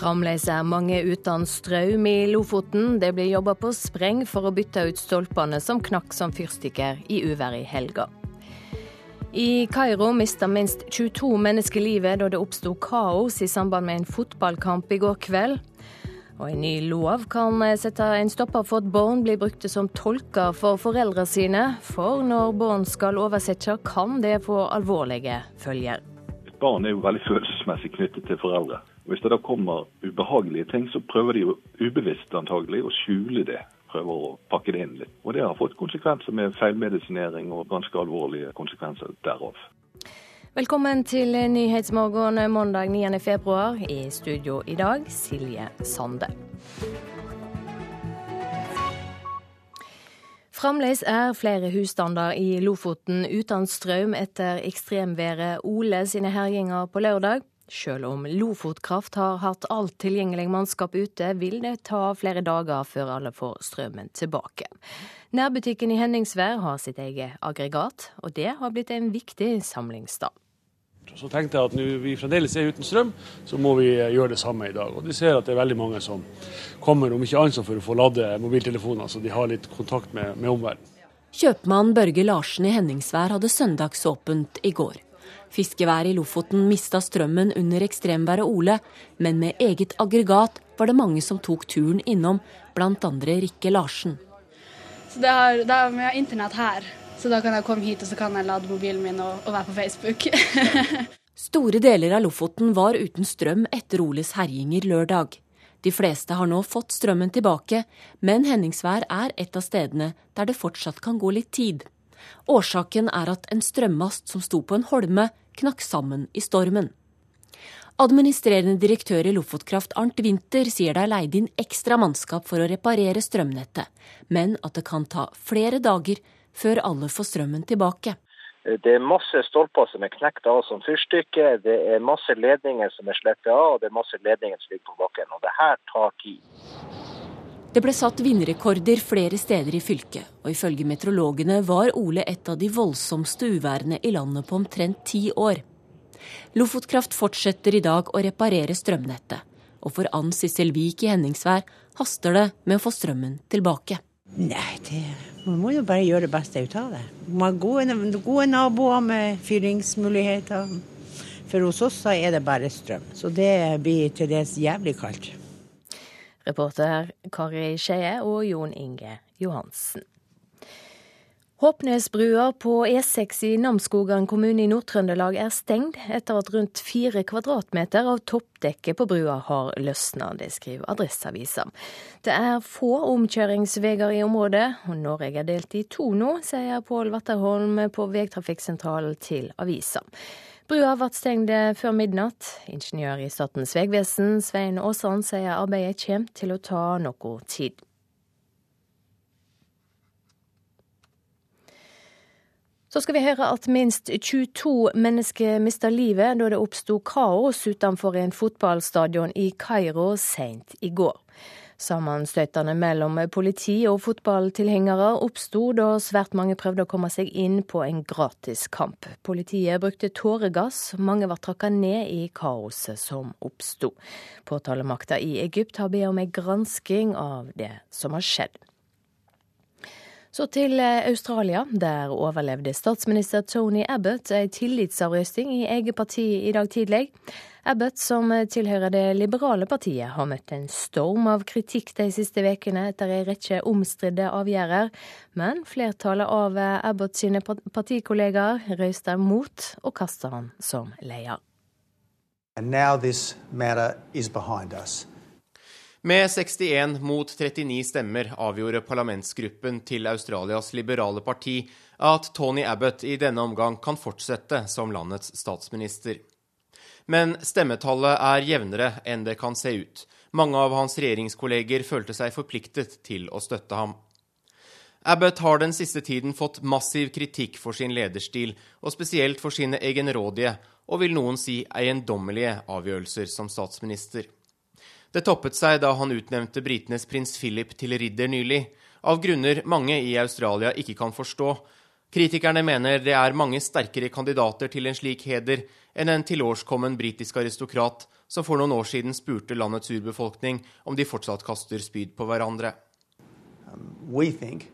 Fremdeles er mange uten strøm i Lofoten. Det blir jobba på spreng for å bytte ut stolpene som knakk som fyrstikker i uvær i helga. I Kairo mista minst 22 mennesker livet da det oppsto kaos i samband med en fotballkamp i går kveld. Og En ny lov kan sette en stopper for at barn blir brukte som tolker for foreldrene sine. For når barn skal oversette, kan det få alvorlige følger. Et barn er jo veldig følelsesmessig knyttet til foreldre. Hvis det da kommer ubehagelige ting, så prøver de jo ubevisst antagelig å skjule det. Prøver å pakke det inn litt. Og det har fått konsekvenser med feilmedisinering og ganske alvorlige konsekvenser derav. Velkommen til Nyhetsmorgen mandag 9. februar. I studio i dag Silje Sande. Fremdeles er flere husstander i Lofoten uten strøm etter ekstremværet Ole sine herjinger på lørdag. Selv om Lofotkraft har hatt alt tilgjengelig mannskap ute, vil det ta flere dager før alle får strømmen tilbake. Nærbutikken i Henningsvær har sitt eget aggregat, og det har blitt en viktig samlingsstad. Så tenkte jeg at når vi fremdeles er uten strøm, så må vi gjøre det samme i dag. Og De ser at det er veldig mange som kommer, om ikke annet for å få lade mobiltelefoner, så de har litt kontakt med, med omverdenen. Kjøpmann Børge Larsen i Henningsvær hadde søndagsåpent i går. Fiskeværet i Lofoten mista strømmen under ekstremværet Ole, men med eget aggregat var det mange som tok turen innom, bl.a. Rikke Larsen. Så det har, det har, Vi har internett her, så da kan jeg komme hit og så kan jeg lade mobilen min og, og være på Facebook. Store deler av Lofoten var uten strøm etter Oles herjinger lørdag. De fleste har nå fått strømmen tilbake, men Henningsvær er et av stedene der det fortsatt kan gå litt tid. Årsaken er at en strømmast som sto på en holme, knakk sammen i stormen. Administrerende direktør i Lofotkraft Arnt Winther sier det er leid inn ekstra mannskap for å reparere strømnettet, men at det kan ta flere dager før alle får strømmen tilbake. Det er masse stolper som er knekt av som fyrstykke, det er masse ledninger som er slettet av, og det er masse ledninger som ligger på bakken. Og det her tar tid. Det ble satt vindrekorder flere steder i fylket, og ifølge meteorologene var Ole et av de voldsomste uværene i landet på omtrent ti år. Lofotkraft fortsetter i dag å reparere strømnettet. Og for Ann Sissel Wiik i Henningsvær haster det med å få strømmen tilbake. Nei, det, man må jo bare gjøre det beste ut av det. Man har gode, gode naboer med fyringsmuligheter. For hos oss er det bare strøm. Så det blir til dels jævlig kaldt. Reporter Kari Skeie og Jon Inge Johansen. Håpnesbrua på E6 i Namsskogan kommune i Nord-Trøndelag er stengt etter at rundt fire kvadratmeter av toppdekket på brua har løsna. Det skriver Adresseavisa. Det er få omkjøringsveier i området, og Norge er delt i to nå, sier Pål Vatterholm på Vegtrafikksentralen til avisa. Brua ble stengt før midnatt. Ingeniør i Statens vegvesen Svein Aasand sier arbeidet kommer til å ta noe tid. Så skal vi høre at minst 22 mennesker mista livet da det oppsto kaos utenfor en fotballstadion i Kairo seint i går. Sammenstøtene mellom politi og fotballtilhengere oppsto da svært mange prøvde å komme seg inn på en gratis kamp. Politiet brukte tåregass, mange var trakka ned i kaoset som oppsto. Påtalemakta i Egypt har bedt om en gransking av det som har skjedd. Så til eh, Australia. Der overlevde statsminister Tony Abbott ei tillitsavrøsting i eget parti i dag tidlig. Abbott, som tilhører det liberale partiet, har møtt en storm av kritikk de siste ukene etter en rekke omstridte avgjørelser, men flertallet av Abbott sine partikollegaer røyster mot og kaster han som leder. And now this matter is behind us. Med 61 mot 39 stemmer avgjorde parlamentsgruppen til Australias liberale parti at Tony Abbott i denne omgang kan fortsette som landets statsminister. Men stemmetallet er jevnere enn det kan se ut. Mange av hans regjeringskolleger følte seg forpliktet til å støtte ham. Abbott har den siste tiden fått massiv kritikk for sin lederstil, og spesielt for sine egenrådige og vil noen si eiendommelige avgjørelser som statsminister. Det toppet seg da han utnevnte britenes prins Philip til ridder nylig, av grunner mange i Australia ikke kan forstå. Kritikerne mener det er mange sterkere kandidater til en slik heder enn en tilårskommen britisk aristokrat som for noen år siden spurte landets urbefolkning om de fortsatt kaster spyd på hverandre. Um, we think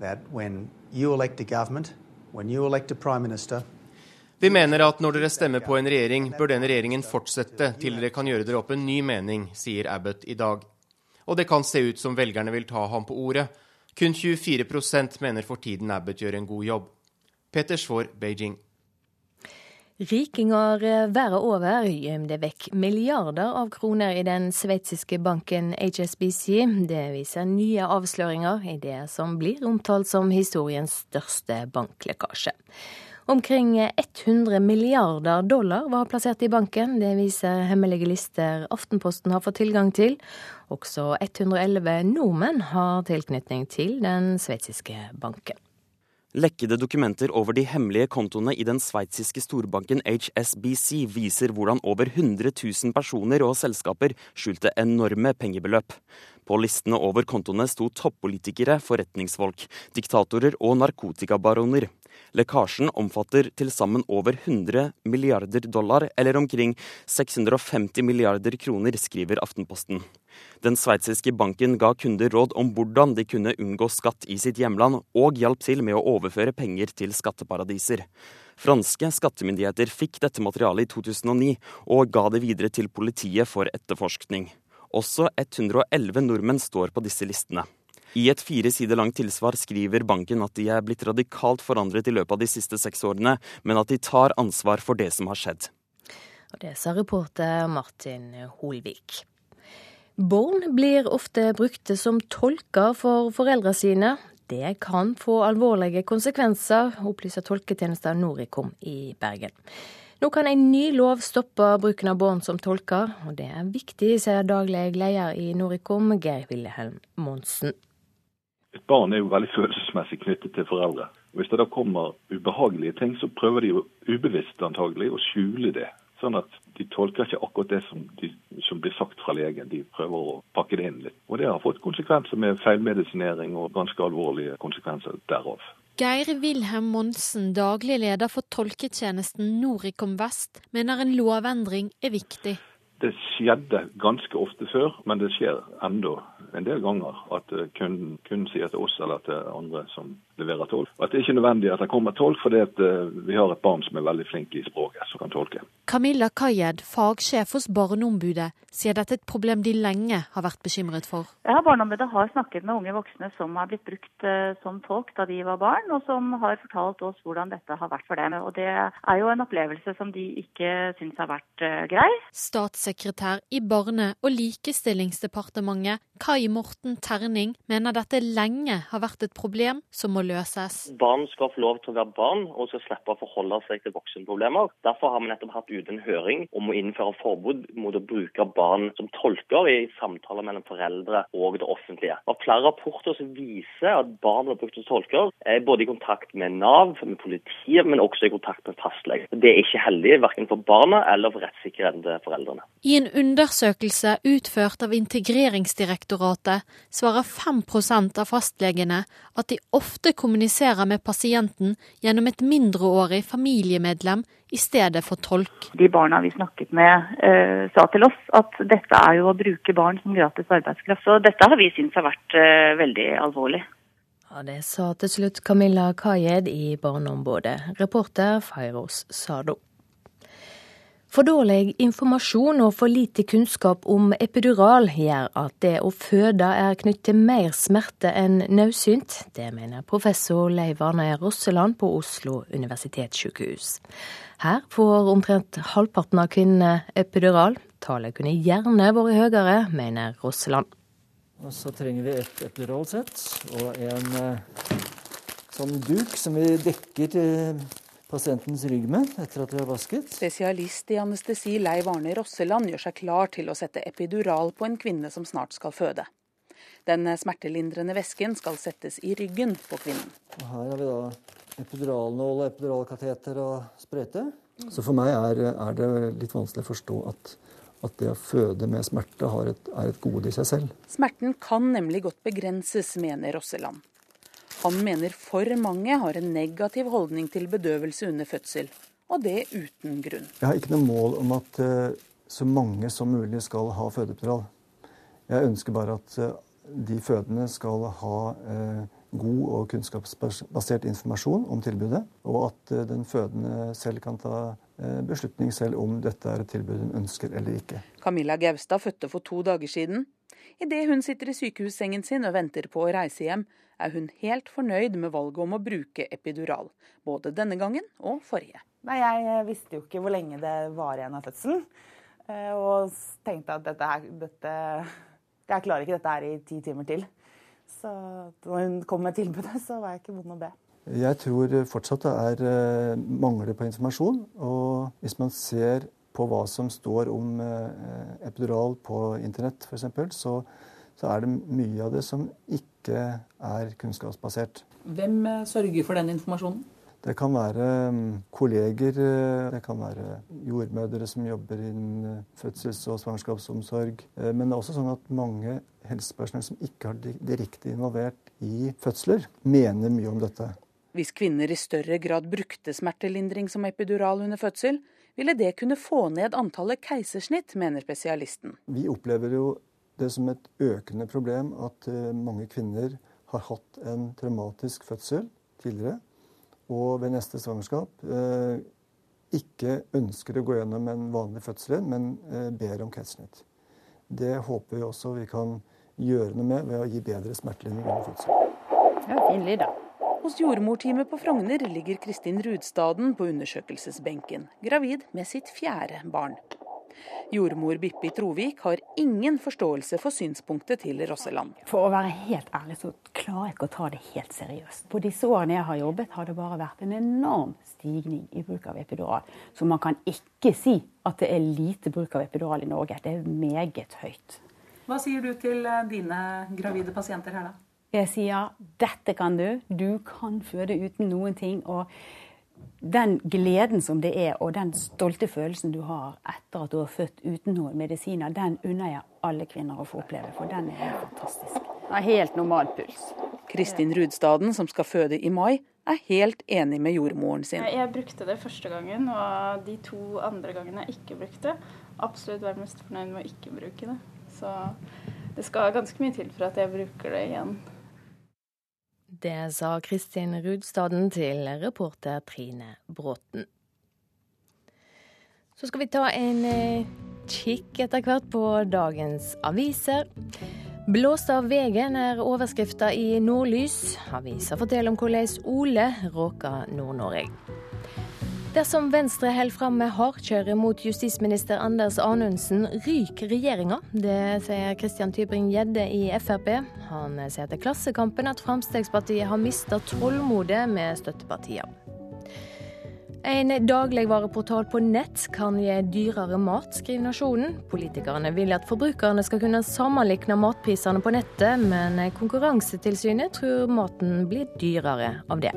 that when you elect a government, when you elect a prime minister, vi mener at når dere stemmer på en regjering, bør den regjeringen fortsette til dere kan gjøre dere opp en ny mening, sier Abbott i dag. Og det kan se ut som velgerne vil ta ham på ordet. Kun 24% mener for tiden Abbott gjør en god jobb. Peter Schwaar, Beijing. Rikinger verden over gjemte vekk milliarder av kroner i den sveitsiske banken HSBC. Det viser nye avsløringer i det som blir omtalt som historiens største banklekkasje. Omkring 100 milliarder dollar var plassert i banken. Det viser hemmelige lister Aftenposten har fått tilgang til. Også 111 nordmenn har tilknytning til den sveitsiske banken. Lekkede dokumenter over de hemmelige kontoene i den sveitsiske storbanken HSBC viser hvordan over 100 000 personer og selskaper skjulte enorme pengebeløp. På listene over kontoene sto toppolitikere, forretningsfolk, diktatorer og narkotikabaroner. Lekkasjen omfatter til sammen over 100 milliarder dollar, eller omkring 650 milliarder kroner, skriver Aftenposten. Den sveitsiske banken ga kunder råd om hvordan de kunne unngå skatt i sitt hjemland, og hjalp til med å overføre penger til skatteparadiser. Franske skattemyndigheter fikk dette materialet i 2009, og ga det videre til politiet for etterforskning. Også 111 nordmenn står på disse listene. I et fire sider langt tilsvar skriver banken at de er blitt radikalt forandret i løpet av de siste seks årene, men at de tar ansvar for det som har skjedd. Og Det sa reporter Martin Holvik. Barn blir ofte brukte som tolker for foreldrene sine. Det kan få alvorlige konsekvenser, opplyser tolketjenesten Noricom i Bergen. Nå kan en ny lov stoppe bruken av barn som tolker, og det er viktig, sier daglig leder i Noricom, Geir Wilhelm Monsen. Et barn er jo veldig følelsesmessig knyttet til foreldre. Hvis det da kommer ubehagelige ting, så prøver de jo ubevisst antagelig å skjule det. Sånn at de tolker ikke akkurat det som, de, som, blir sagt fra legen, de prøver å pakke det inn litt. Og det har fått konsekvenser med feilmedisinering og ganske alvorlige konsekvenser derav. Geir Wilhelm Monsen, daglig leder for tolketjenesten Noricom Vest, mener en lovendring er viktig. Det skjedde ganske ofte før, men det skjer enda en del ganger at eh, kunden, kunden sier til oss eller til andre som leverer tolk, at det er ikke nødvendig at det kommer tolk, fordi at eh, vi har et barn som er veldig flink i språket, som kan tolke. Camilla Kayed, fagsjef hos Barneombudet, sier dette er et problem de lenge har vært bekymret for. Ja, Barneombudet har snakket med unge voksne som har blitt brukt uh, som tolk da de var barn, og som har fortalt oss hvordan dette har vært for dem. Og Det er jo en opplevelse som de ikke syns har vært grei. Statssekretær i Barne- og likestillingsdepartementet, Kai Morten Terning, mener dette lenge har vært et problem som må løses. Barn skal få lov til å være barn, og skal slippe å forholde seg til voksenproblemer. Derfor har vi nettopp hatt ute en høring om å innføre forbud mot å bruke barn som tolker i samtaler mellom foreldre og det offentlige. Og flere rapporter som viser at barn blir brukt som tolker, er både i kontakt med Nav, med politiet, men også i kontakt med fastlege. Det er ikke heldig verken for barna eller for rettssikkerheten til foreldrene. I en undersøkelse utført av Integreringsdirektoratet svarer 5% av fastlegene at de ofte kommuniserer med pasienten gjennom et mindreårig familiemedlem i stedet for tolk. De barna vi snakket med eh, sa til oss at dette er jo å bruke barn som gratis arbeidskraft. Så dette har vi syntes har vært eh, veldig alvorlig. Ja, Det sa til slutt Camilla Kajed i Barneombudet. Reporter Feiros Sado. For dårlig informasjon og for lite kunnskap om epidural gjør at det å føde er knyttet til mer smerte enn nødsynt. Det mener professor Leiv Arne Rosseland på Oslo universitetssykehus. Her får omtrent halvparten av kvinnene epidural. Tallet kunne gjerne vært høyere, mener Rosseland. Og så trenger vi et epiduralsett og en eh, sånn duk som vi dekker til pasientens ryggmenn etter at vi har vasket. Spesialist i anestesi Leiv Arne Rosseland gjør seg klar til å sette epidural på en kvinne som snart skal føde. Den smertelindrende væsken skal settes i ryggen på kvinnen. Og her har vi da epiduralnål, epiduralkateter og sprøyte. Så for meg er, er, det litt vanskelig å forstå at, at det å føde med smerte et, er et gode i seg selv. Smerten kan nemlig godt begrenses, mener Rosseland. Han mener for mange har en negativ holdning til bedøvelse under fødsel, og det uten grunn. Jeg har ikke noe mål om at eh, så mange som mulig skal ha fødeepidural. Jeg ønsker bare at eh, de fødende skal ha eh, god og kunnskapsbasert informasjon om tilbudet, og at den fødende selv kan ta beslutning selv om dette er et tilbud hun ønsker eller ikke. Camilla Gaustad fødte for to dager siden. Idet hun sitter i sykehussengen sin og venter på å reise hjem, er hun helt fornøyd med valget om å bruke epidural. Både denne gangen og forrige. Nei, Jeg visste jo ikke hvor lenge det var igjen av fødselen. Eh, og tenkte at dette, her, dette Jeg klarer ikke dette her i ti timer til. Så når hun kom med tilbudet, så var jeg ikke vond å be. Jeg tror fortsatt det er eh, mangler på informasjon. Og hvis man ser på hva som står om eh, epidural på internett f.eks., så, så er det mye av det som ikke er kunnskapsbasert. Hvem sørger for den informasjonen? Det kan være mm, kolleger, eh, det kan være jordmødre som jobber innen eh, fødsels- og svangerskapsomsorg. Eh, men det er også sånn at mange helsepersonell som ikke har direkte involvert i fødsler, mener mye om dette. Hvis kvinner i større grad brukte smertelindring som epidural under fødsel, ville det kunne få ned antallet keisersnitt, mener spesialisten. Vi opplever jo det som et økende problem at mange kvinner har hatt en traumatisk fødsel tidligere og ved neste svangerskap eh, ikke ønsker å gå gjennom en vanlig fødsel, men eh, ber om keisersnitt. Det håper vi også vi kan gjøre noe med ved å gi bedre smertelindring under fødsel. Ja, fin lyd, da. Hos jordmorteamet på Frogner ligger Kristin Rudstaden på undersøkelsesbenken, gravid med sitt fjerde barn. Jordmor Bippi Trovik har ingen forståelse for synspunktet til Rosseland. For å være helt ærlig, så klarer jeg ikke å ta det helt seriøst. På disse årene jeg har jobbet, har det bare vært en enorm stigning i bruk av epidural. Så man kan ikke si at det er lite bruk av epidural i Norge. Det er meget høyt. Hva sier du til eh, dine gravide pasienter her, da? Jeg sier dette kan du. Du kan føde uten noen ting. og den gleden som det er, og den stolte følelsen du har etter at du har født uten noen medisiner, den unner jeg alle kvinner å få oppleve, for den er helt fantastisk. Det er helt normal puls. Kristin Rudstaden, som skal føde i mai, er helt enig med jordmoren sin. Jeg brukte det første gangen, og de to andre gangene jeg ikke brukte, absolutt være mest fornøyd med å ikke bruke det. Så det skal ganske mye til for at jeg bruker det igjen. Det sa Kristin Rudstaden til reporter Trine Bråten. Så skal vi ta en eh, kikk etter hvert på dagens aviser. Blåst av vegen er overskrifta i Nordlys. Avisa forteller om hvordan Ole råker Nord-Norge. Dersom Venstre holder fram med hardkjøret mot justisminister Anders Anundsen, ryker regjeringa. Det sier Christian Tybring-Gjedde i Frp. Han sier til Klassekampen at Frp har mista tålmodet med støttepartiene. En dagligvareportal på nett kan gi dyrere mat, skriver Nasjonen. Politikerne vil at forbrukerne skal kunne sammenligne matprisene på nettet, men Konkurransetilsynet tror maten blir dyrere av det.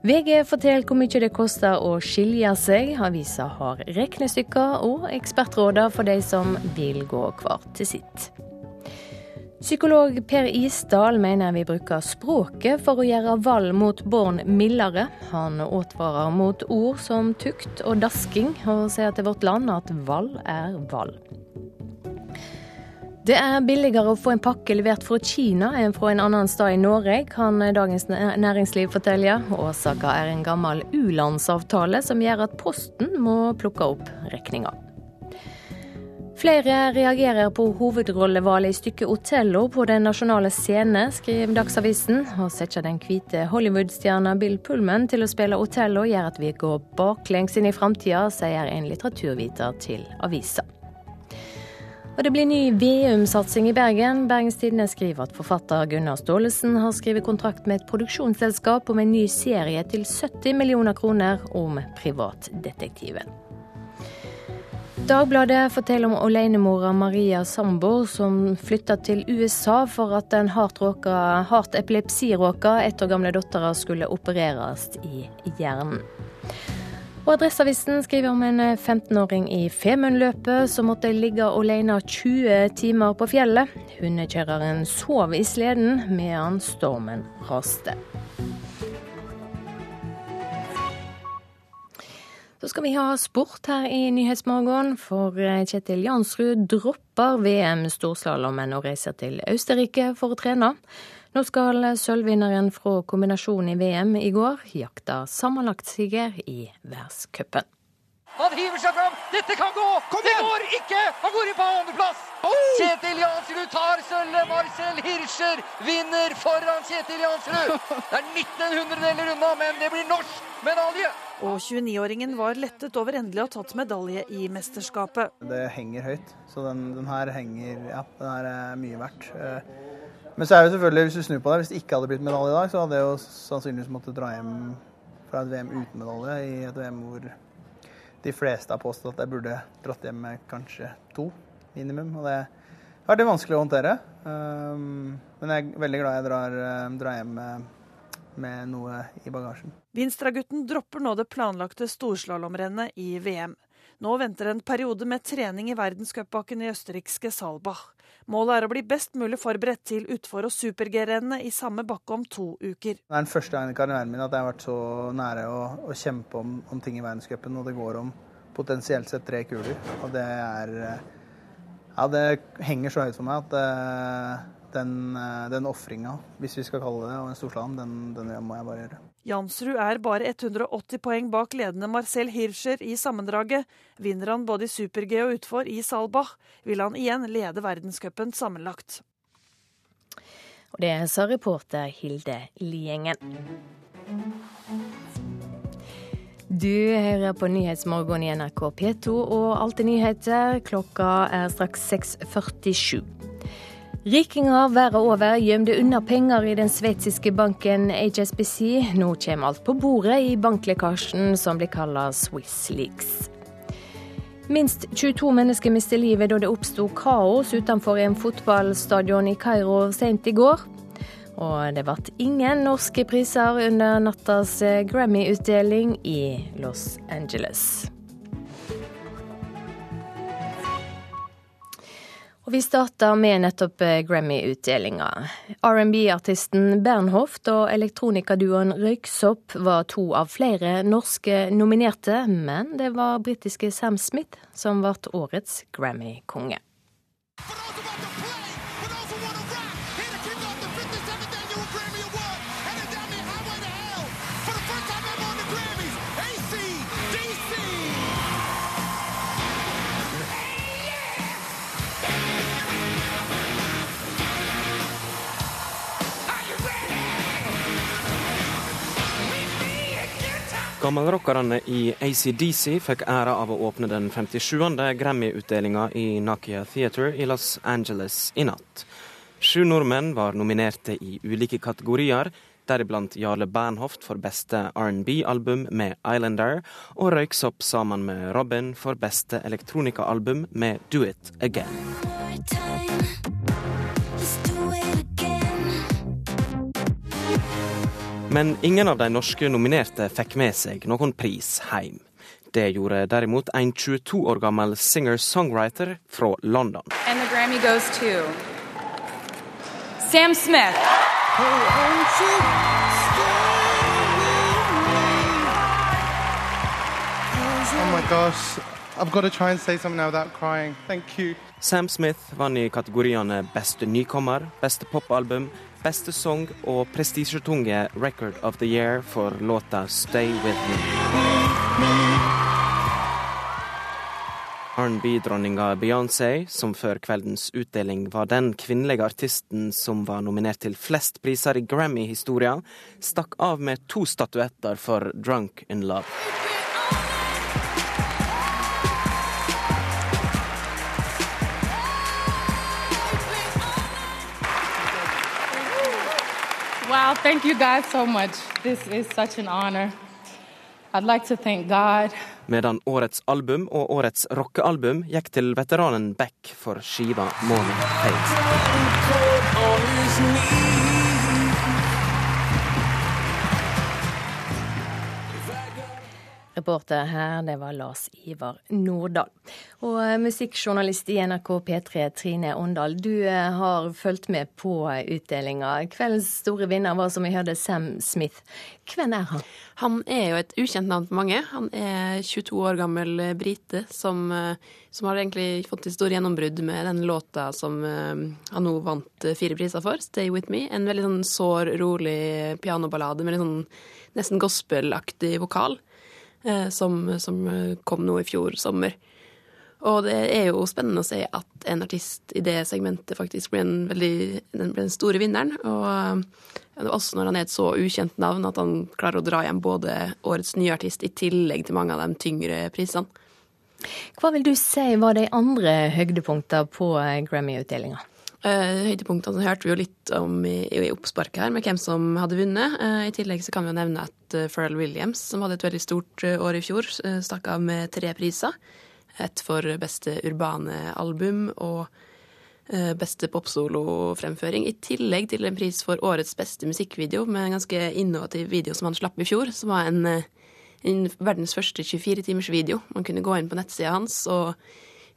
VG forteller hvor mye det koster å skilje seg. Avisa har regnestykker og ekspertråder for de som vil gå hver til sitt. Psykolog Per Isdal mener vi bruker språket for å gjøre valg mot barn mildere. Han advarer mot ord som tukt og dasking, og sier til Vårt Land at valg er vold. Det er billigere å få en pakke levert fra Kina enn fra en annen sted i Norge, kan Dagens Næringsliv fortelle. Årsaka er en gammel u-landsavtale som gjør at Posten må plukke opp regninga. Flere reagerer på hovedrollevalget i stykket 'Otello' på Den nasjonale scene, skriver Dagsavisen. Å sette den hvite Hollywood-stjerna Bill Pullman til å spille Otello gjør at vi går baklengs inn i framtida, sier en litteraturviter til avisa. Og det blir ny Veum-satsing i Bergen. Bergens Tidende skriver at forfatter Gunnar Staalesen har skrevet kontrakt med et produksjonsselskap om en ny serie til 70 millioner kroner om privatdetektiven. Dagbladet forteller om alenemora Maria Sambo, som flytta til USA for at den hardt, hardt epilepsiråka ett år gamle dattera skulle opereres i hjernen. Og Adresseavisen skriver om en 15-åring i Femundløpet som måtte ligge alene 20 timer på fjellet. Hundekjøreren sov i sleden medan stormen raste. Så skal vi ha sport her i Nyhetsmorgen, for Kjetil Jansrud dropper VM storslalåmen og reiser til Østerrike for å trene. Nå skal sølvvinneren fra kombinasjonen i VM i går jakte sammenlagtsiger i verdenscupen. Han hiver seg fram! Dette kan gå! det går ikke! Han går inn på andreplass! Oh! Kjetil Jansrud tar sølvet. Marcel Hirscher vinner foran Kjetil Jansrud. Det er 1900-deler unna, men det blir norsk medalje! Og 29-åringen var lettet over endelig å ha tatt medalje i mesterskapet. Det henger høyt, så den, den her henger Ja, den her er mye verdt. Men så er det selvfølgelig, hvis du snur på det, hvis det ikke hadde blitt medalje i dag, så hadde jeg jo sannsynligvis måttet dra hjem fra et VM uten medalje i et VM hvor de fleste har påstått at jeg burde dratt hjem med kanskje to minimum. Og det har vært vanskelig å håndtere. Um, men jeg er veldig glad jeg drar, um, drar hjem med, med noe i bagasjen. Vinstra-gutten dropper nå det planlagte storslalåmrennet i VM. Nå venter en periode med trening i verdenscupbakken i østerrikske Salbach. Målet er å bli best mulig forberedt til utfor- og super-G-rennene i samme bakke om to uker. Det er den første gangen i karrieren min at jeg har vært så nære å, å kjempe om, om, ting i verdenscupen, og det går om potensielt sett tre kuler. Og det er Ja, det henger så høyt for meg at uh, den, uh, den ofringa, hvis vi skal kalle det, og en storslalåm, den, den må jeg bare gjøre. Jansrud er bare 180 poeng bak ledende Marcel Hirscher i sammendraget. Vinner han både i super-G og utfor i Salbach, vil han igjen lede verdenscupen sammenlagt. Og det sa reporter Hilde Liengen. Du hører på Nyhetsmorgen i NRK P2 og Alltid nyheter. Klokka er straks 6.47. Rikinger verden over gjemte unna penger i den sveitsiske banken HSBC. Nå kommer alt på bordet i banklekkasjen som blir kalt Swiss Leaks. Minst 22 mennesker mistet livet da det oppsto kaos utenfor en fotballstadion i Kairo sent i går. Og det ble ingen norske priser under nattas Grammy-utdeling i Los Angeles. Vi starter med nettopp eh, Grammy-utdelinga. R&B-artisten Bernhoft og elektronikaduoen Røyksopp var to av flere norske nominerte, men det var britiske Sam Smith som ble årets Grammy-konge. Gammelrockerne i ACDC fikk æra av å åpne den 57. Grammy-utdelinga i Nakia Theatre i Los Angeles i natt. Sju nordmenn var nominerte i ulike kategorier, deriblant Jarle Bernhoft for beste R&B-album med 'Islander', og Røyksopp sammen med Robin for beste elektronikaalbum med 'Do It Again'. Men ingen av de norske nominerte fikk med seg noen pris hjem. Det gjorde derimot en 22 år gammel singer-songwriter fra London. And Grammy goes to Sam Smith. Oh my gosh. I've got to try and say something now without crying. Thank you. Sam Smith vant i kategoriene Beste nykommer, Beste popalbum, Beste sang og prestisjetunge Record of the Year for låta Stay With Me. R&B-dronninga Beyoncé, som før kveldens utdeling var den kvinnelige artisten som var nominert til flest priser i Grammy-historia, stakk av med to statuetter for Drunk in Love. Wow, thank you guys so much. This is such an honor. I'd like to thank God. Medan årets album og årets rockealbum gikk til veteranen Beck for skiva 'Morning Fate'. Reporter her, det var Lars Ivar Nordahl. Og eh, musikkjournalist i NRK P3, Trine Åndal, du eh, har fulgt med på utdelinga. Kveldens store vinner var, som vi hørte, Sam Smith. Hvem er han? Han er jo et ukjent navn for mange. Han er 22 år gammel brite som, som har egentlig fått et stort gjennombrudd med den låta som han nå vant fire priser for, 'Stay With Me'. En veldig sånn sår, rolig pianoballade med litt sånn nesten gospelaktig vokal, eh, som, som, kom nå i fjor sommer. Og det er jo spennende å se at en artist i det segmentet faktisk blir den, veldig, ble den store vinneren. Og eh, også når han er et så ukjent navn, at han klarer å dra hjem både årets nye artist i tillegg til mange av de tyngre prisene. Hva vil du si var de andre høydepunktene på eh, Grammy-utdelinga? Uh, høydepunktene hørte vi jo litt om i, i oppsparket her, med hvem som hadde vunnet. Uh, I tillegg så kan vi jo nevne at uh, Pharrell Williams, som hadde et veldig stort år i fjor, stakk av med tre priser. Et for beste urbane album og beste popsolofremføring. I tillegg til en pris for årets beste musikkvideo, med en ganske innovativ video som han slapp i fjor, som var en, en verdens første 24 timers video. Man kunne gå inn på nettsida hans, og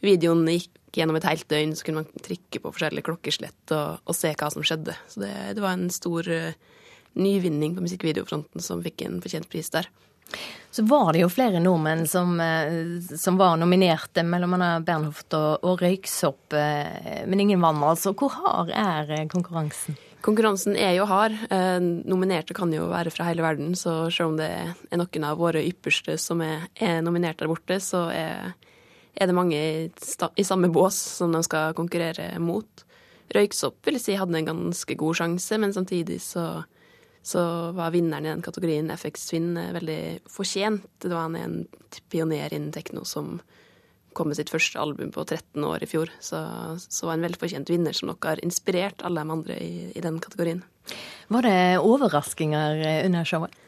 videoen gikk gjennom et helt døgn så kunne man trykke på forskjellige klokkeslett og, og se hva som skjedde. Så det, det var en stor uh, nyvinning på musikkvideofronten som fikk en fortjent pris der. Så var det jo flere nordmenn som, uh, som var nominerte, mellom annet Bernhoft og, og Røyksopp, uh, men ingen vant altså. Hvor hard er konkurransen? Konkurransen er jo hard. Nominerte kan jo være fra hele verden, så selv om det er noen av våre ypperste som er, er nominert der borte, så er er det mange i samme bås som de skal konkurrere mot. Røyksopp vil jeg si hadde en ganske god sjanse, men samtidig så, så var vinneren i den kategorien FX Twin veldig fortjent. Det var han en pioner innen tekno som kom med sitt første album på 13 år i fjor. Så, så var en velfortjent vinner som nok har inspirert alle de andre i, i den kategorien. Var det overraskelser under showet?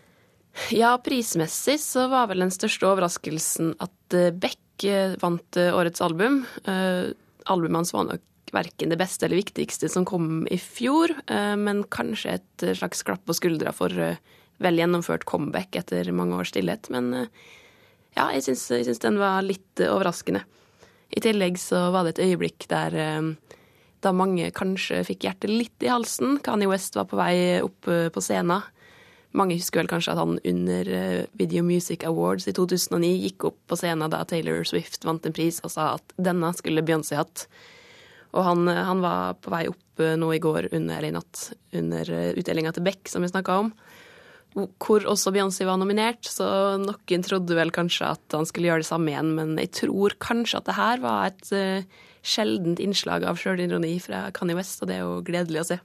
Ja, prismessig så var vel den største overraskelsen at eh, Beck vant eh, årets album. Uh, albumet hans var nok verken det beste eller viktigste som kom i fjor, men kanskje et slags klapp på skuldra for vel gjennomført comeback etter mange års stillhet. Men ja, jeg syns, den var litt overraskende. I tillegg så var det et øyeblikk der da mange kanskje fikk hjertet litt i halsen. Kanye West var på vei opp på scenen. Mange husker vel kanskje at han under eh, Video Music Awards i 2009 gikk opp på scenen da Taylor Swift vant en pris og sa at denne skulle Beyoncé hatt. Og han, eh, han, var på vei opp eh, nå i går under, eller i natt under utdelinga til Beck, som vi snakka om. Hvor også Beyoncé var nominert, så noen trodde vel kanskje at han skulle gjøre det samme igjen, men jeg tror kanskje at det her var et uh, sjeldent innslag av sjølironi fra Kanye West, og det er jo gledelig å se.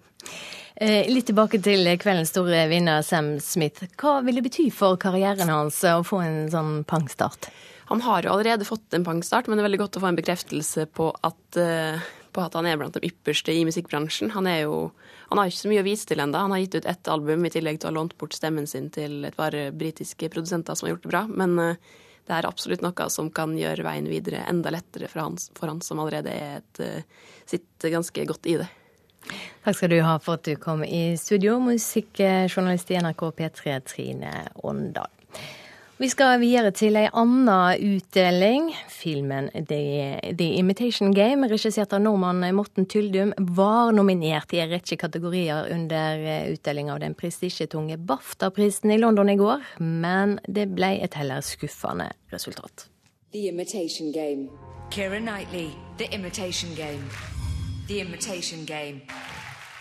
Eh, litt tilbake til kveldens store vinner Sam Smith. Hva vil det bety for karrieren hans å få en sånn pangstart? Han har jo allerede fått en pangstart, men det er veldig godt å få en bekreftelse på at, uh, på at han er blant de ypperste i musikkbransjen. Han, jo, han har ikke så mye å vise til ennå. Han har gitt ut ett album i tillegg til å ha lånt bort stemmen sin til et par britiske produsenter som har gjort det bra. Men uh, det er absolutt noe som kan gjøre veien videre enda lettere for han, for han som allerede er et, uh, sitter ganske godt i det. Takk skal du ha for at du kom i studio, musikkjournalist i NRK P3 Trine Åndal. Vi skal videre til ei anna utdeling. Filmen The, The Imitation Game, regissert av nordmann Morten Tyldum, var nominert i en rekke kategorier under utdelinga av den prestisjetunge BAFTA-prisen i London i går, men det ble et heller skuffende resultat. The Imitation Game. Keira Knightley, The Imitation Game. The Imitation Game.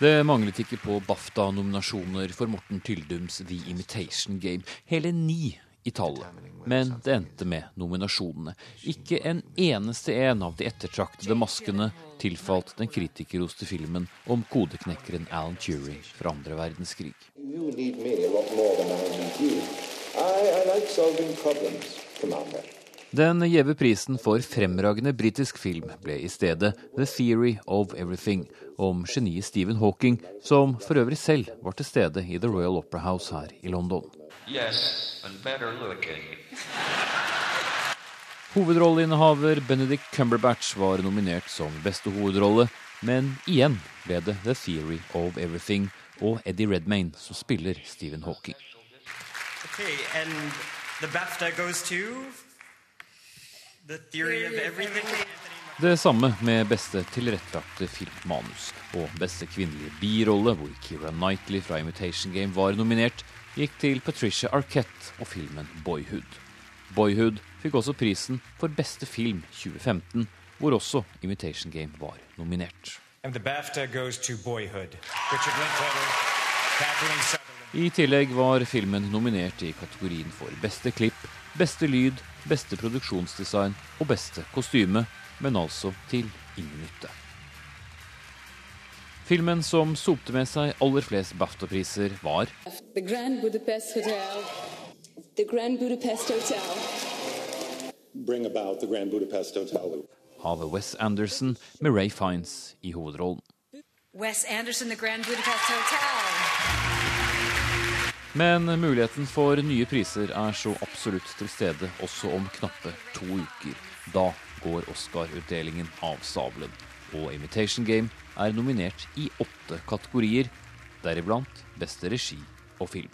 Det manglet ikke på BAFTA-nominasjoner for Morten Tyldums The Imitation Game. Hele ni i tallet. Men det endte med nominasjonene. Ikke en eneste en av de ettertraktede maskene tilfalt den kritikerroste filmen om kodeknekkeren Alan Turing fra andre verdenskrig. Den gjeve prisen for fremragende britisk film ble i stedet The Theory of Everything, om geniet Stephen Hawking, som for øvrig selv var til stede i The Royal Opera House her i London. Yes, Hovedrolleinnehaver Benedict Cumberbatch var nominert som beste hovedrolle, men igjen ble det The Theory of Everything og Eddie Redmayne som spiller Stephen Hawking. Okay, and The BAFTA goes to The Theory of Everything. Det samme med beste tilrettelagte filmmanus og beste kvinnelige birolle, hvor Keira Knightley fra Imitation Game var nominert, gikk til Patricia Arquette og filmen Boyhood. Boyhood fikk også prisen for beste film 2015, hvor også Imitation Game var nominert. I tillegg var filmen nominert i kategorien for beste klipp, beste lyd, beste produksjonsdesign og beste kostyme, men altså til ingen nytte. Filmen som sopte med seg aller flest BAFTA-priser, var The Grand Budapest Hotel. The Grand Budapest Hotel. Bring about the Grand Budapest Hotel. Av Wes Anderson med Ray Fiends i hovedrollen. Wes Anderson, The Grand Budapest Hotel. Men muligheten for nye priser er så absolutt til stede også om knappe to uker. Da går Oscar-utdelingen av sabelen. Og Imitation Game er nominert i åtte kategorier, deriblant beste regi og film.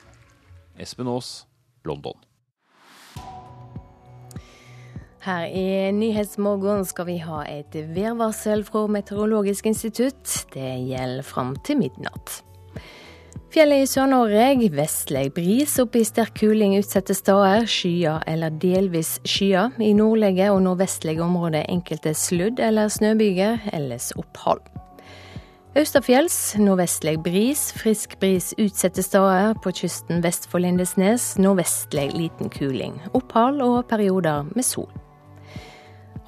Espen Aas, London. Her i Nyhetsmorgen skal vi ha et værvarsel fra Meteorologisk institutt. Det gjelder fram til midnatt. Fjellet i Sør-Norge vestlig bris, opp i sterk kuling utsatte steder. Skyer eller delvis skyer. I nordlige og nordvestlige områder enkelte sludd- eller snøbyger, ellers opphold. Østafjells nordvestlig bris, frisk bris utsatte steder. På kysten vest for Lindesnes nordvestlig liten kuling. Opphold og perioder med sol.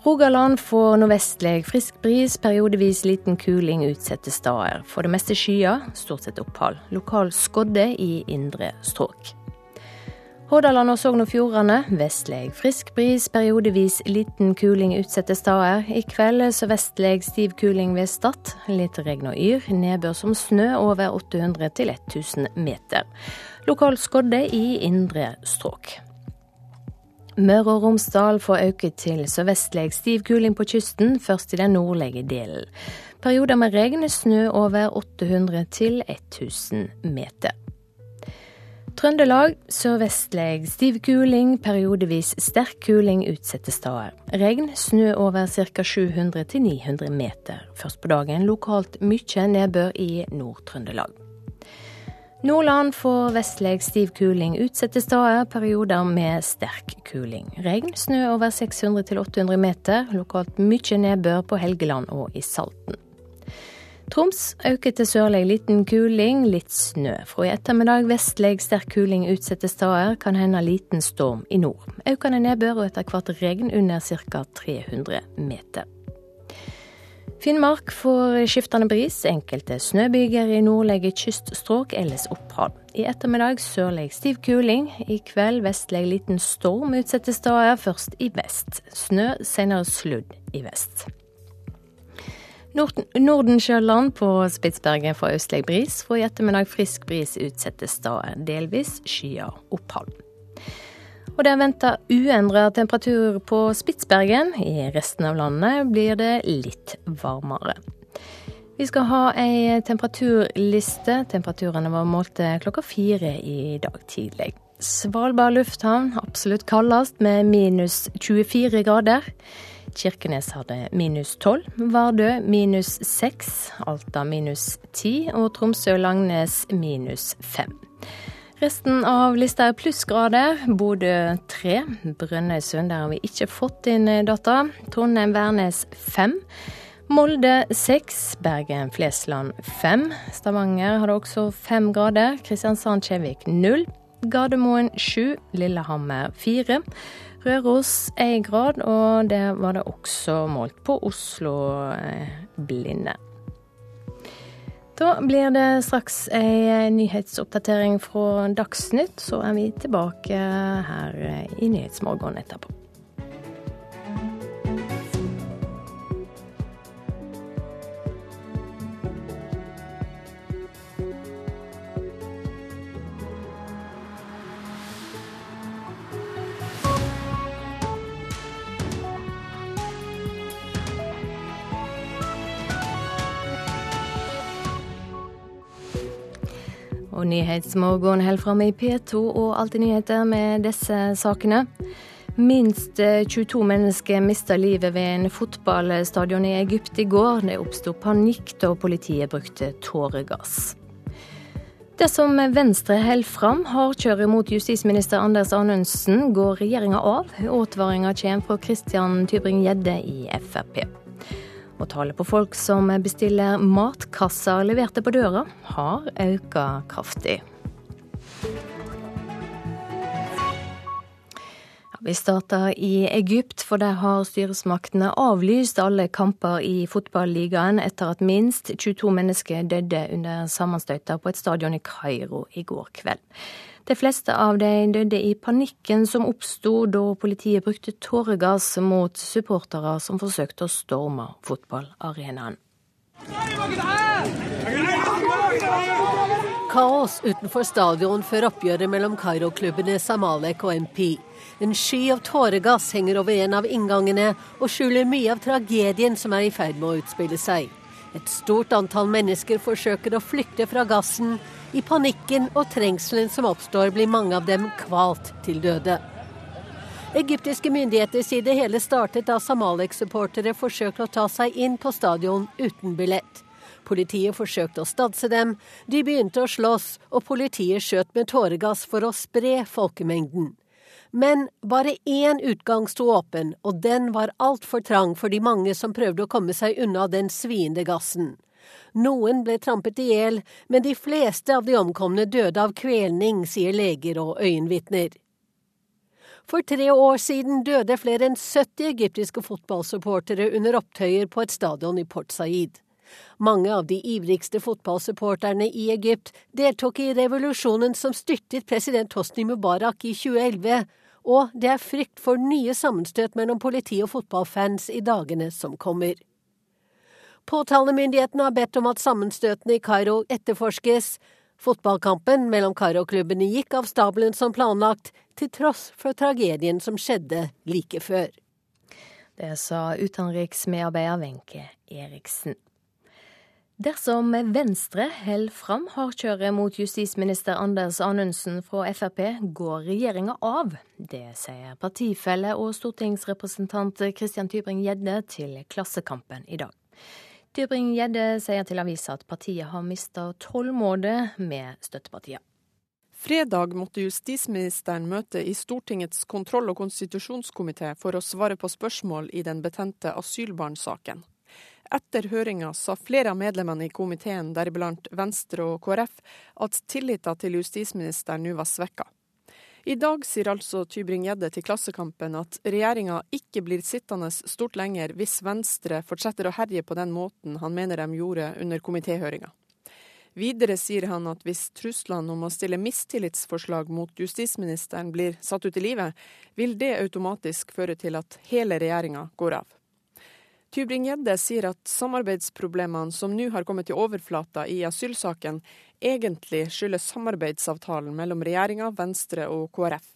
Rogaland får nordvestlig frisk bris, periodevis liten kuling utsatte steder. For det meste skyer, stort sett opphold. Lokal skodde i indre strøk. Hordaland og Sogn og Fjordane vestlig frisk bris, periodevis liten kuling utsatte steder. I kveld sørvestlig stiv kuling ved Stad. Litt regn og yr. Nedbør som snø over 800 til 1000 meter. Lokal skodde i indre strøk. Møre og Romsdal får øke til sørvestlig stiv kuling på kysten, først i den nordlige delen. Perioder med regn, snø over 800 til 1000 meter. Trøndelag sørvestlig stiv kuling, periodevis sterk kuling utsatte steder. Regn, snø over ca. 700 til 900 meter. Først på dagen lokalt mye nedbør i Nord-Trøndelag. Nordland får vestlig stiv kuling utsatte steder, perioder med sterk kuling. Regn, snø over 600-800 meter, lokalt mye nedbør på Helgeland og i Salten. Troms øker til sørlig liten kuling, litt snø. Fra i ettermiddag vestlig sterk kuling utsatte steder, kan hende liten storm i nord. Økende nedbør og etter hvert regn under ca. 300 meter. Finnmark får skiftende bris, enkelte snøbyger i nordlige kyststrøk, ellers opphold. I ettermiddag sørlig stiv kuling. I kveld vestlig liten storm utsatte steder, først i vest. Snø, senere sludd i vest. Nordensjøland på Spitsbergen får østlig bris. Fra i ettermiddag frisk bris utsatte steder. Delvis skyer opphold. Og det er venta uendra temperatur på Spitsbergen. I resten av landet blir det litt varmere. Vi skal ha ei temperaturliste. Temperaturene var målt klokka fire i dag tidlig. Svalbard lufthavn absolutt kaldest, med minus 24 grader. Kirkenes hadde minus 12, Vardø minus 6, Alta minus 10 og Tromsø-Langnes minus 5. Resten av lista er plussgrader. Bodø 3. Brønnøysund, der har vi ikke fått inn eh, data. Trondheim-Værnes 5. Molde 6. Bergen-Flesland 5. Stavanger hadde også 5 grader. Kristiansand-Kjevik 0. Gardermoen 7. Lillehammer 4. Røros 1 grad, og det var det også målt på Oslo-Blinde. Da blir det straks ei nyhetsoppdatering fra Dagsnytt, så er vi tilbake her i Nyhetsmorgen etterpå. Og Nyhetsmorgen holder fram i P2 og Alltid nyheter med disse sakene. Minst 22 mennesker mista livet ved en fotballstadion i Egypt i går. Det oppsto panikk da politiet brukte tåregass. Dersom Venstre holder fram hardkjøret mot justisminister Anders Anundsen, går regjeringa av. Advaringa kommer fra Christian Tybring-Gjedde i Frp. Og tallet på folk som bestiller matkasser leverte på døra, har økt kraftig. Vi starter i Egypt, for der har styresmaktene avlyst alle kamper i fotballigaen etter at minst 22 mennesker døde under sammenstøyter på et stadion i Kairo i går kveld. De fleste av de døde i panikken som oppsto da politiet brukte tåregass mot supportere som forsøkte å storme fotballarenaen. Kaos utenfor stadion før oppgjøret mellom Kairo-klubbene Samalek og MP. En sky av tåregass henger over en av inngangene og skjuler mye av tragedien som er i ferd med å utspille seg. Et stort antall mennesker forsøker å flykte fra gassen, i panikken og trengselen som oppstår, blir mange av dem kvalt til døde. Egyptiske myndigheter sier det hele startet da Samalek-supportere forsøkte å ta seg inn på stadion uten billett. Politiet forsøkte å stanse dem, de begynte å slåss, og politiet skjøt med tåregass for å spre folkemengden. Men bare én utgang sto åpen, og den var altfor trang for de mange som prøvde å komme seg unna den sviende gassen. Noen ble trampet i hjel, men de fleste av de omkomne døde av kvelning, sier leger og øyenvitner. For tre år siden døde flere enn 70 egyptiske fotballsupportere under opptøyer på et stadion i Port Said. Mange av de ivrigste fotballsupporterne i Egypt deltok i revolusjonen som styrtet president Hosni Mubarak i 2011, og det er frykt for nye sammenstøt mellom politi og fotballfans i dagene som kommer. Påtalemyndighetene har bedt om at sammenstøtene i Kairo etterforskes. Fotballkampen mellom Kairo-klubbene gikk av stabelen som planlagt, til tross for tragedien som skjedde like før. Det sa utenriksmedarbeider Wenche Eriksen. Dersom Venstre holder fram hardkjøret mot justisminister Anders Anundsen fra Frp, går regjeringa av. Det sier partifelle og stortingsrepresentant Christian Tybring-Gjedde til Klassekampen i dag. Tybring-Gjedde sier til avisa at partiet har mista tålmodet med støttepartiet. Fredag måtte justisministeren møte i Stortingets kontroll- og konstitusjonskomité for å svare på spørsmål i den betente asylbarnsaken. Etter høringa sa flere av medlemmene i komiteen, deriblant Venstre og KrF, at tilliten til justisministeren nå var svekka. I dag sier altså Tybring-Gjedde til Klassekampen at regjeringa ikke blir sittende stort lenger hvis Venstre fortsetter å herje på den måten han mener de gjorde under komitéhøringa. Videre sier han at hvis truslene om å stille mistillitsforslag mot justisministeren blir satt ut i livet, vil det automatisk føre til at hele regjeringa går av. Tybring-Gjedde sier at samarbeidsproblemene som nå har kommet til overflata i asylsaken, egentlig skyldes samarbeidsavtalen mellom regjeringa, Venstre og KrF.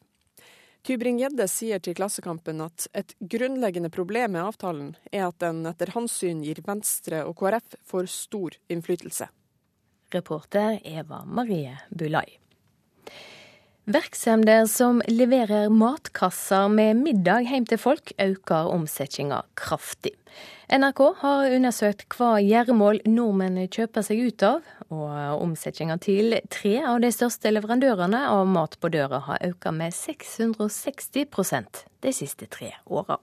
Tybring-Gjedde sier til Klassekampen at et grunnleggende problem med avtalen er at den etter hans syn gir Venstre og KrF for stor innflytelse. Reporter Eva Marie Bulai. Virksomheter som leverer matkasser med middag hjem til folk, øker omsetninga kraftig. NRK har undersøkt hva gjøremål nordmenn kjøper seg ut av, og omsetninga til tre av de største leverandørene av mat på døra har økt med 660% de siste tre åra.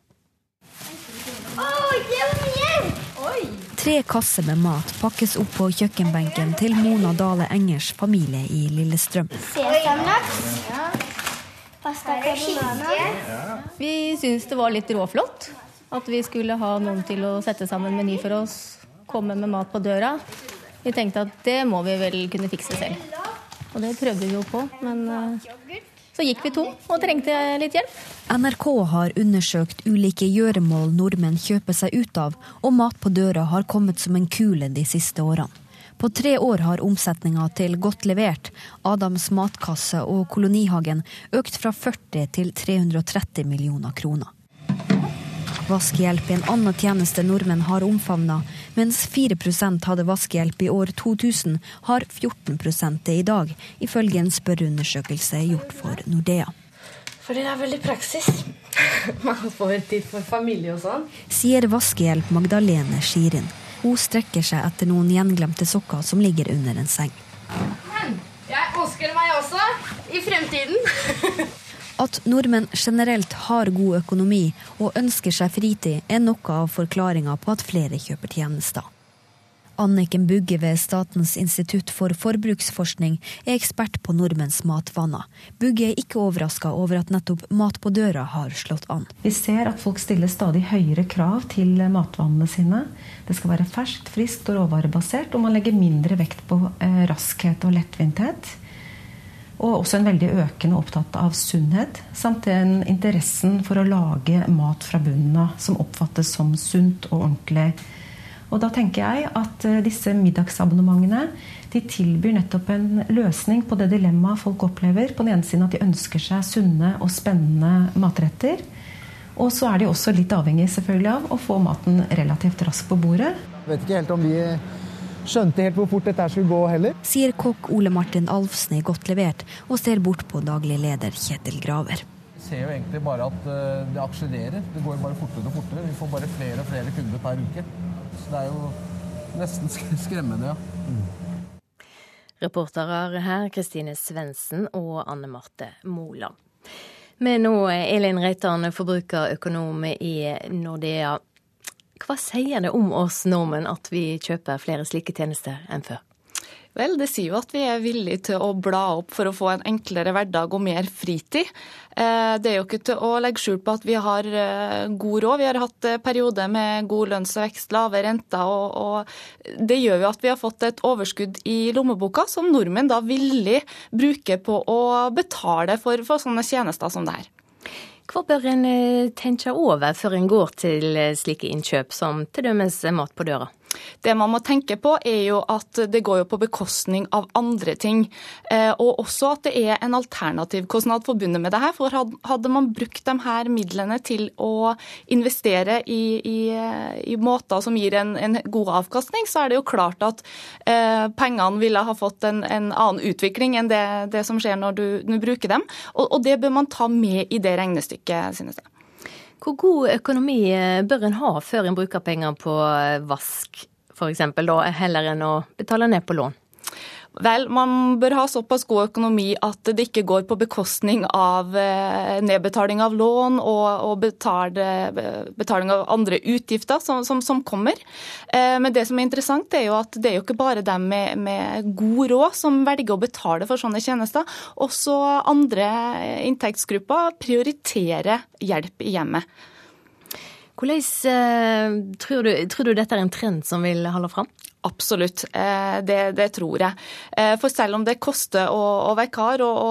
Tre kasser med mat pakkes opp på kjøkkenbenken til Mona Dale Engers familie i Lillestrøm. Vi syns det var litt råflott at vi skulle ha noen til å sette sammen meny for oss, komme med mat på døra. Vi tenkte at det må vi vel kunne fikse selv. Og det prøvde vi jo på, men eh, så gikk vi tom og trengte litt hjelp. NRK har undersøkt ulike gjøremål nordmenn kjøper seg ut av, og mat på døra har kommet som en kule de siste årene. På tre år har omsetninga til Godt levert, Adams matkasse og Kolonihagen økt fra 40 til 330 millioner kroner. vaskehjelp er en annen tjeneste nordmenn har omfavna. Mens 4% hadde vaskehjelp i år 2000, har 14 det i dag, ifølge en spørreundersøkelse gjort for Nordea. Fordi det er veldig praksis. Man får tid for familie og sånn. Sier vaskehjelp Magdalene Skirin. Hun strekker seg etter noen gjenglemte sokker som ligger under en seng. Men jeg ønsker meg også i fremtiden. At nordmenn generelt har god økonomi og ønsker seg fritid, er noe av forklaringa på at flere kjøper tjenester. Anniken Bugge ved Statens institutt for forbruksforskning er ekspert på nordmenns matvaner. Bugge er ikke overraska over at nettopp mat på døra har slått an. Vi ser at folk stiller stadig høyere krav til matvanene sine. Det skal være ferskt, friskt og råvarebasert, og man legger mindre vekt på eh, raskhet og lettvinthet. Og også en veldig økende opptatt av sunnhet, samt den interessen for å lage mat fra bunnen av som oppfattes som sunt og ordentlig og da tenker jeg at eh, disse middagsabonnementene de tilbyr nettopp en løsning på det dilemmaet folk opplever. På den ene siden at de ønsker seg sunne og spennende matretter. Og så er de også litt avhengig selvfølgelig av å få maten relativt raskt på bordet. Jeg vet ikke helt om vi skjønte helt hvor fort dette skulle gå heller. Sier kokk Ole Martin Alfsne Godt levert, og ser bort på daglig leder Kjetil Graver. Vi ser jo egentlig bare at eh, det akselererer. Det går bare fortere og fortere. Vi får bare flere og flere kunder per uke. Så det er jo nesten skremmende, ja. Mm. Reportere her Kristine Svendsen og Anne Marte Moland. Med nå Elin Reitan, forbrukerøkonom i Nordea. Hva sier det om oss nordmenn at vi kjøper flere slike tjenester enn før? Vel, det sier jo at vi er villige til å bla opp for å få en enklere hverdag og mer fritid. Eh, det er jo ikke til å legge skjul på at vi har eh, god råd. Vi har hatt eh, perioder med god lønnsvekst, lave renter, og, og det gjør jo at vi har fått et overskudd i lommeboka som nordmenn da villig bruker på å betale for, for sånne tjenester som det her. Hva bør en tenke over før en går til slike innkjøp som dømes mat på døra? Det man må tenke på, er jo at det går jo på bekostning av andre ting. Eh, og også at det er en alternativ kostnad forbundet med det her. For hadde man brukt de her midlene til å investere i, i, i måter som gir en, en, god avkastning, så er det jo klart at eh, pengene ville ha fått en, en annen utvikling enn det, det, som skjer når du, du bruker dem. Og, og det bør man ta med i det regnestykket, synes jeg. Hvor god økonomi eh, bør en ha før en bruker penger på eh, vask, f.eks., heller enn å betale ned på lån? Vel, man bør ha såpass god økonomi at det ikke går på bekostning av eh, nedbetaling av lån og, betale, betaling av andre utgifter som, som, som, kommer. Eh, men det som er interessant, er jo at det er jo ikke bare dem med, med god råd som velger å betale for sånne tjenester. Også andre inntektsgrupper prioriterer hjelp i hjemmet. Hvordan eh, tror du, tror du dette er en trend som vil holde fram? Absolutt, eh, det, det, tror jeg. Eh, for selv om det koster å, å være kar, og,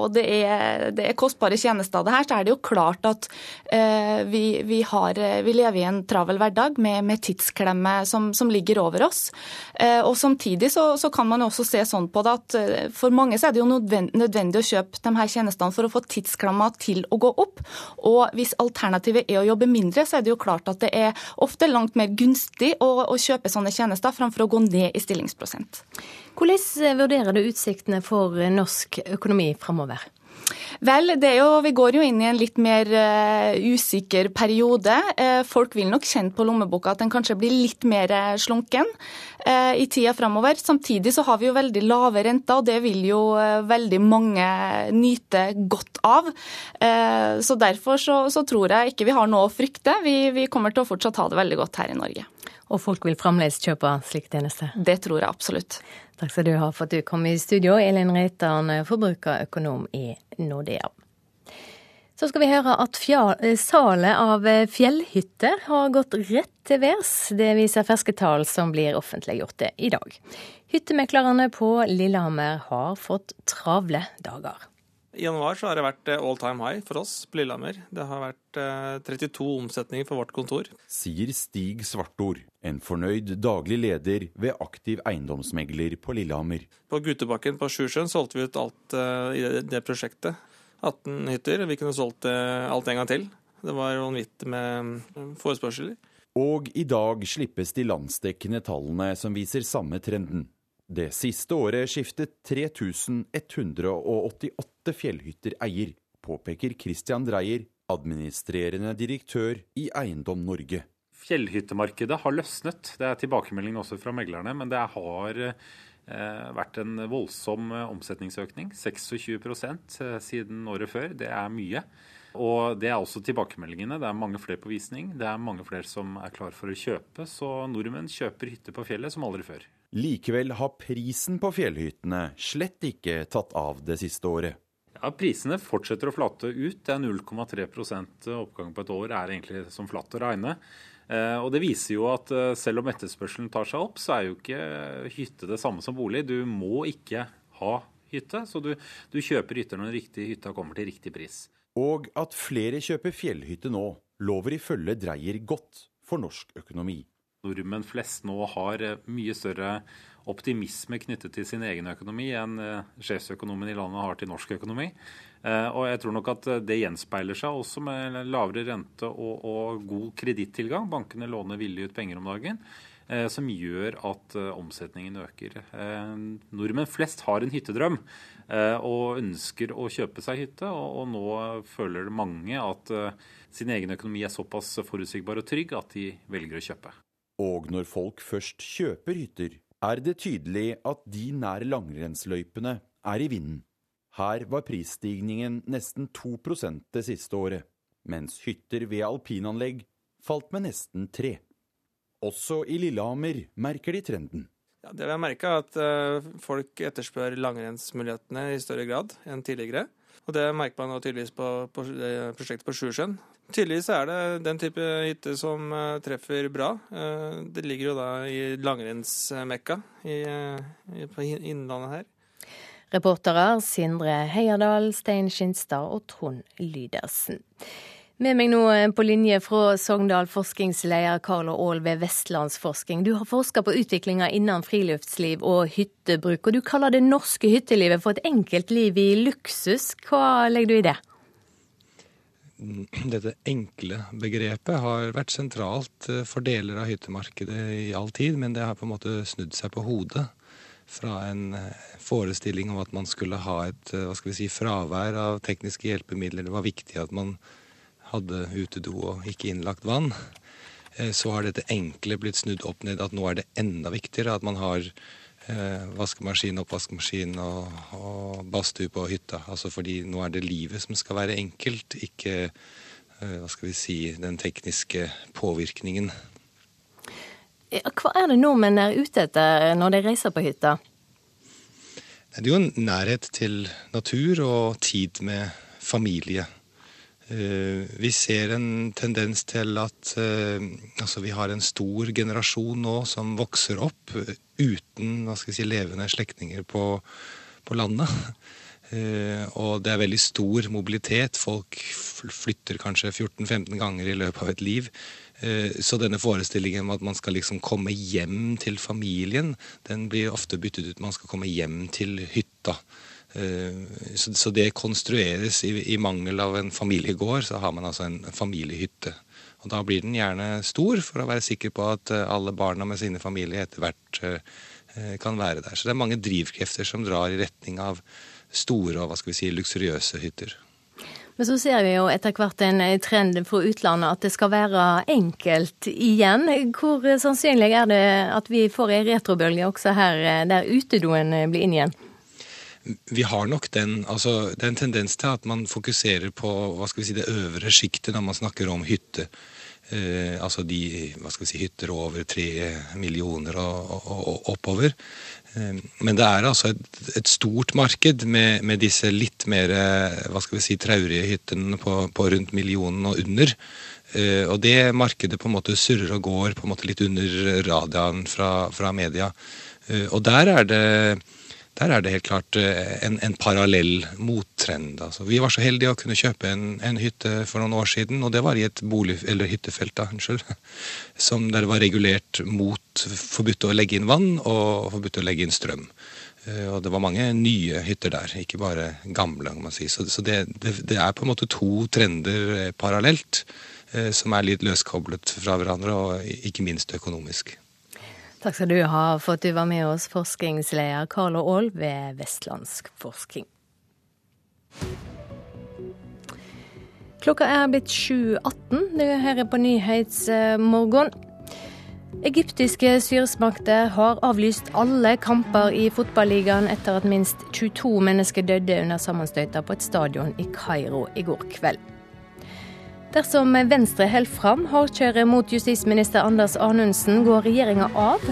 og det, er, det, er, kostbare tjenester, det her, så er det jo klart at uh, vi, vi, har, vi lever i en travel hverdag med, med tidsklemme som, som, ligger over oss. Og Samtidig så, så, kan man også se sånn på det at for mange så er det jo nødvendig å kjøpe de her tjenestene for å få tidsklemma til å gå opp. Og hvis alternativet er å jobbe mindre, så er det jo klart at det er ofte langt mer gunstig å, å kjøpe sånne tjenester framfor å gå ned i stillingsprosent. Hvordan vurderer du utsiktene for norsk økonomi framover? Vel, jo, vi går jo inn i en litt mer uh, usikker periode. Uh, folk vil nok kjenne på lommeboka at den kanskje blir litt mer uh, slunken i tida framover. Samtidig så har vi jo veldig lave renter, og det vil jo veldig mange nyte godt av. så derfor så, så, tror jeg ikke vi har noe å frykte. Vi, vi kommer til å fortsatt ha det veldig godt her i Norge. Og folk vil fremdeles kjøpe slike tjenester? Det tror jeg absolutt. Takk skal du ha for at du kom i studio, Elin Reitan, forbrukerøkonom i Nordea. Så skal vi høre at salet av fjellhytter har gått rett til værs. Det viser ferske tall som blir offentliggjort i dag. Hyttemeklerne på Lillehammer har fått travle dager. I januar så har det vært eh, all time high for oss på Lillehammer. Det har vært 32 eh, omsetninger for vårt kontor. Sier Stig Svartord, en fornøyd daglig leder ved Aktiv eiendomsmegler på Lillehammer. På Gutebakken på Sjusjøen solgte vi ut alt eh, i det prosjektet. 18 hytter. Vi kunne solgt alt en gang til. Det var vanvittig med forespørsler. Og i dag slippes de landsdekkende tallene som viser samme trenden. Det siste året skiftet 3188 fjellhytter eier, påpeker Christian Dreyer, administrerende direktør i Eiendom Norge. Fjellhyttemarkedet har løsnet. Det er tilbakemeldingen også fra meglerne. Men det har eh, vært en voldsom eh, omsetningsøkning. 26 eh, siden året før. Det er mye. Og det er også tilbakemeldingene. Det er mange flere på visning. Det er mange flere som er klar for å kjøpe. Så nordmenn kjøper hytter på fjellet som aldri før. Likevel har prisen på fjellhyttene slett ikke tatt av det siste året. Ja, Prisene fortsetter å flate ut. Det er 0,3% oppgang på et år er egentlig som flatt å regne. Eh, og Det viser jo at eh, selv om etterspørselen tar seg opp, så er jo ikke hytte det samme som bolig. Du må ikke ha hytte, så du, du kjøper hytter når den riktige hytta kommer til riktig pris. Og at flere kjøper fjellhytte nå, lover ifølge Dreyer godt for norsk økonomi nordmenn flest nå har eh, mye større optimisme knyttet til sin egen økonomi enn eh, sjefsøkonomen i landet har til norsk økonomi. Eh, og jeg tror nok at det gjenspeiler seg også med lavere rente og, og god kredittilgang. Bankene låner villig ut penger om dagen. Som gjør at omsetningen øker. Nordmenn flest har en hyttedrøm og ønsker å kjøpe seg hytte. Og nå føler mange at sin egen økonomi er såpass forutsigbar og trygg at de velger å kjøpe. Og når folk først kjøper hytter, er det tydelig at de nær langrennsløypene er i vinden. Her var prisstigningen nesten 2% det siste året, mens hytter ved alpinanlegg falt med nesten 3 Også i Lillehammer merker de trenden. Ja, det vi har merka, er at eh, folk etterspør langrennsmulighetene i større grad enn tidligere. Og Det merker man tydeligvis på, på prosjektet på Sjusjøen. Tydeligvis er det den type hytte som uh, treffer bra. Uh, det ligger jo da i langrennsmekka uh, på Innlandet her. Reportere Sindre Heierdal, Stein Skinstad og Trond Lydersen. Med meg nå på linje fra Sogndal forskningsleder Carlo Aall ved Vestlandsforsking. Du har forska på utviklinga innen friluftsliv og hyttebruk, og du kaller det norske hyttelivet for et enkelt liv i luksus. Hva legger du i det? dette enkle begrepet har vært sentralt eh, for deler av hyttemarkedet i all tid, men det har på en måte snudd seg på hodet. Fra en eh, forestilling om at man skulle ha et eh, hva skal vi si, fravær av tekniske hjelpemidler. Det var viktig at man hadde utedo og ikke innlagt vann. Så har dette enkle blitt snudd opp ned at nå er det enda viktigere at man har vaskemaskin, oppvaskmaskin og, og badstue på hytta. Altså fordi nå er det livet som skal være enkelt, ikke eh, hva skal vi si, den tekniske påvirkningen. Hva er det nordmenn er ute etter når de reiser på hytta? Det er jo en nærhet til natur og tid med familie. Eh, vi ser en tendens til at uh, altså vi har en stor generasjon nå som vokser opp uten si, levende slektninger på, på, landet. Uh, og det er veldig stor mobilitet. Folk flytter kanskje 14-15 ganger i løpet av et liv. Så denne forestillingen om at man skal liksom komme hjem til familien, den blir ofte byttet ut. Man skal komme hjem til hytta. Eh, så, det konstrueres i, mangel av en familiegård, så har man altså en familiehytte. Og Da blir den gjerne stor, for å være sikker på at eh, alle barna med sine familier etter hvert eh, kan være der. Så det er mange drivkrefter som drar i retning av store og hva skal vi si, luksuriøse hytter. Men så ser vi jo etter hvert en trend fra utlandet at det skal være enkelt igjen. Hvor sannsynlig er det at vi får ei retrobølge også her, der utedoen blir inn igjen? Vi har nok den altså Det er en tendens til at man fokuserer på hva skal vi si, det øvre sjiktet når man snakker om hytte. Eh, altså de hva skal vi si, hytter over tre millioner og, og, og oppover. Eh, men det er altså et, et stort marked med, med, disse litt mer hva skal vi si, traurige hyttene på, på rundt millionen og under. Eh, og det markedet på en måte surrer og går på en måte litt under radaren fra, fra media. Eh, og der er det der er det helt klart eh, en, en parallell mottrend. Altså, vi var så heldige å kunne kjøpe en, en, hytte for noen år siden, og det var i et bolig, eller hyttefelt da, unnskyld, som der det var regulert mot forbudt å legge inn vann og forbudt å legge inn strøm. Eh, og det var mange nye hytter der, ikke bare gamle. kan man si. Så, så det, det, det, er på en måte to trender parallelt, som er litt løskoblet fra hverandre, og ikke minst økonomisk. Takk skal du ha for at du var med oss, forskningsleder Carlo Aall ved Vestlandsk Forskning. Klokka er blitt 7.18. Du hører på Nyhetsmorgen. Egyptiske styresmakter har avlyst alle kamper i fotballigaen etter at minst 22 mennesker døde under sammenstøyter på et stadion i Kairo i går kveld. Dersom Venstre holder fram hardkjøret mot justisminister Anders Anundsen, går regjeringa av.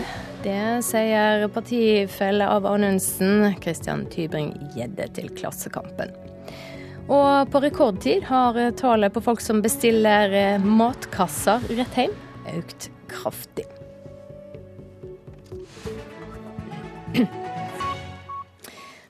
Det sier partifelle av Anundsen, Christian Tybring-Gjedde, til Klassekampen. Og på rekordtid har tallet på folk som bestiller eh, matkasser rett hjem, økt kraftig.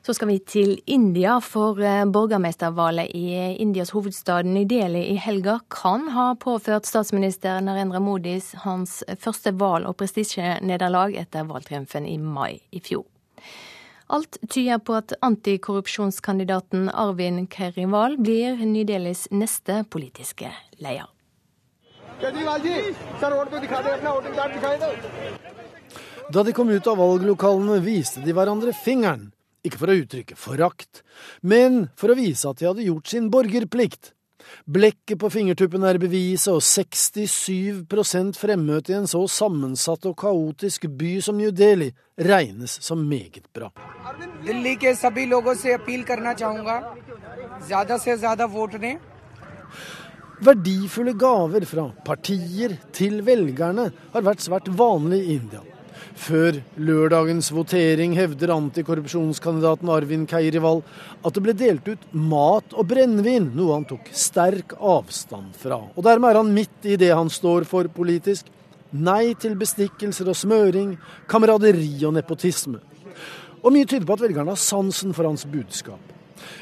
Så skal vi til India, for eh, borgermestervalget i Indias hovedstad New Delhi i helga kan ha påført statsminister Narendra Modis hans første valg- og prestisjenederlag etter valgtriumfen i mai i fjor. Alt tyder på at antikorrupsjonskandidaten Arvin Kerival blir New Delhis neste politiske leder. Da de kom ut av valglokalene, viste de hverandre fingeren. Ikke for å uttrykke forakt, men for å vise at de hadde gjort sin borgerplikt. Blekket på fingertuppen er beviset, og 67% fremmøte i en så sammensatt og kaotisk by som New Delhi regnes som meget bra. Verdifulle gaver fra partier til velgerne har vært svært vanlig i India. Før lørdagens votering hevder antikorrupsjonskandidaten Arvin Keirival at det ble delt ut mat og brennevin, noe han tok sterk avstand fra. Og dermed er han midt i det han står for politisk. Nei til bestikkelser og smøring, kameraderi og nepotisme. Og mye tyder på at velgerne har sansen for hans budskap.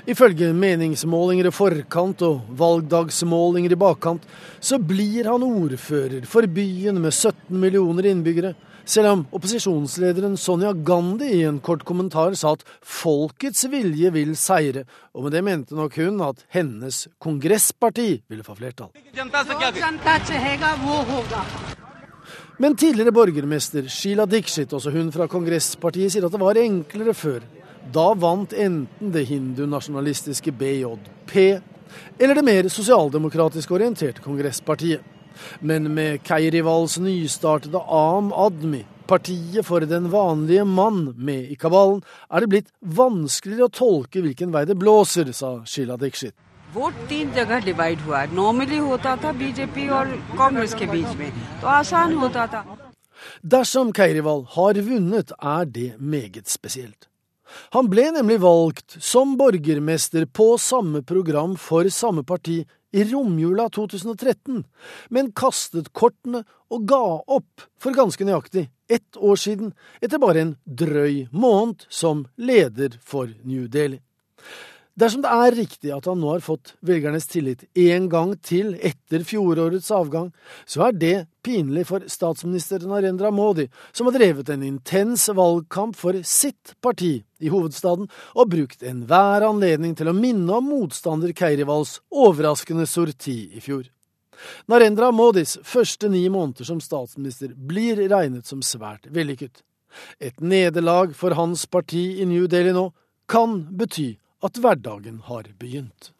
Ifølge meningsmålinger i forkant og valgdagsmålinger i bakkant, så blir han ordfører for byen med 17 millioner innbyggere selv om opposisjonslederen Sonja Gandhi i en kort kommentar sa at folkets vilje vil seire, og med det mente nok hun at hennes kongressparti ville få flertall. Men tidligere borgermester Sheila Dixit, også hun fra kongresspartiet, sier at det var enklere før. Da vant enten det hindunasjonalistiske BJP eller det mer sosialdemokratisk orienterte kongresspartiet. Men med Keirivals nystartede Am Admi, partiet for den vanlige mann, med i kabalen, er det blitt vanskeligere å tolke hvilken vei det blåser, sa Sheila Dixit. Vote तीन जगह डिवाइड हुआ है नॉर्मली होता था बीजेपी और कांग्रेस के बीच में तो आसान होता था Dersom Keirival har vunnet, er det meget spesielt. Han ble nemlig valgt som borgermester på samme program for samme parti i romjula 2013, men kastet kortene og ga opp for ganske nøyaktig ett år siden, etter bare en drøy måned som leder for New Delhi. Dersom det er riktig at han nå har fått velgernes tillit én gang til etter fjorårets avgang, så er det pinlig for statsminister Narendra Modi, som har drevet en intens valgkamp for sitt parti i hovedstaden, og brukt enhver anledning til å minne om motstander Keirivals overraskende sorti i fjor. Narendra Modis første ni måneder som statsminister blir regnet som svært vellykket. Et nederlag for hans parti i New Delhi nå kan bety at hverdagen har begynt.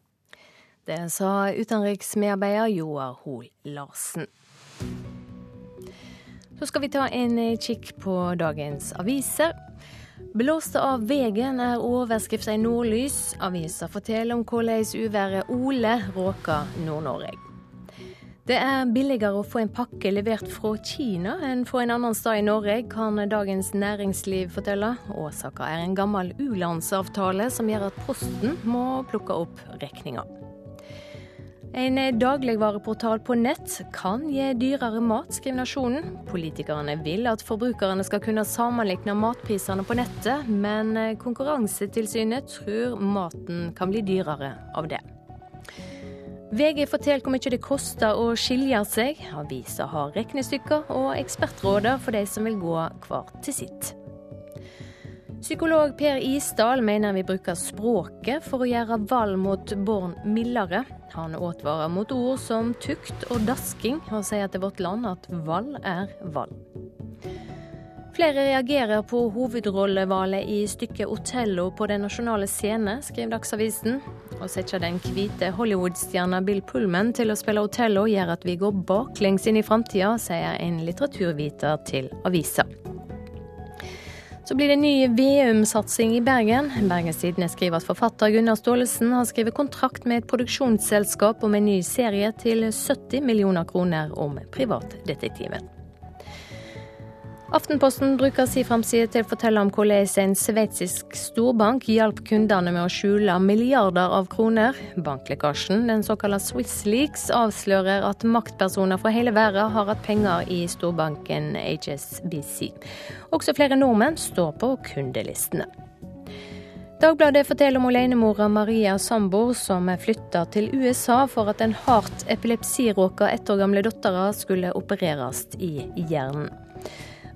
Det sa utenriksmedarbeider Joar Hoel Larsen. Så skal vi ta en kikk på dagens aviser. Blåste av veien er overskrifta i Nordlys. Avisa forteller om hvordan uværet Ole råker Nord-Norge. Det er billigere å få en pakke levert fra Kina enn fra en annen sted i Norge, kan Dagens Næringsliv fortelle. Årsaka er en gammel u-landsavtale som gjør at Posten må plukke opp regninga. En dagligvareportal på nett kan gi dyrere mat, skriver Nasjonen. Politikerne vil at forbrukerne skal kunne sammenligne matprisene på nettet, men Konkurransetilsynet tror maten kan bli dyrere av det. VG forteller hvor mye det koster å skilje seg. Avisa har regnestykker og ekspertråder for de som vil gå hver til sitt. Psykolog Per Isdal mener vi bruker språket for å gjøre valg mot barn mildere. Han advarer mot ord som tukt og dasking, og sier til Vårt Land at valg er vold. Flere reagerer på hovedrollevalget i stykket 'Otello' på Den nasjonale scene, skriver Dagsavisen. Å sette den hvite Hollywood-stjerna Bill Pullman til å spille Otello gjør at vi går baklengs inn i framtida, sier en litteraturviter til avisa. Så blir det ny Veum-satsing i Bergen. Bergens Tidende skriver at forfatter Gunnar Staalesen har skrevet kontrakt med et produksjonsselskap om en ny serie til 70 millioner kroner om privatdetektiven. Aftenposten bruker sin framside til å fortelle om hvordan en sveitsisk storbank hjalp kundene med å skjule milliarder av kroner. Banklekkasjen, den såkalte Swiss Leaks, avslører at maktpersoner fra hele verden har hatt penger i storbanken HSBC. Også flere nordmenn står på kundelistene. Dagbladet forteller om alenemora Maria Sambor som flytta til USA for at den hardt epilepsiråka ett år gamle dattera skulle opereres i hjernen.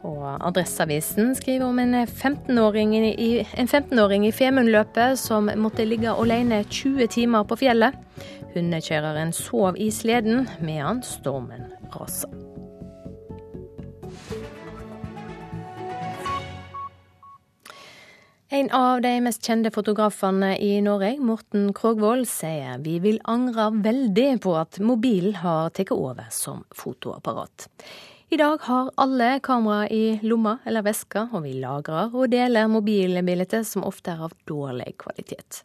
Og Adresseavisen skriver om en 15-åring i, 15 i Femundløpet som måtte ligge alene 20 timer på fjellet. Hundekjøreren sov i sleden medan stormen rasa. En av de mest kjente fotografene i Norge, Morten Krogvold, sier vi vil angre veldig på at mobilen har tatt over som fotoapparat. I dag har alle kamera i lomma eller veska, og vi lagrer og deler mobilbilder som ofte er av dårlig kvalitet.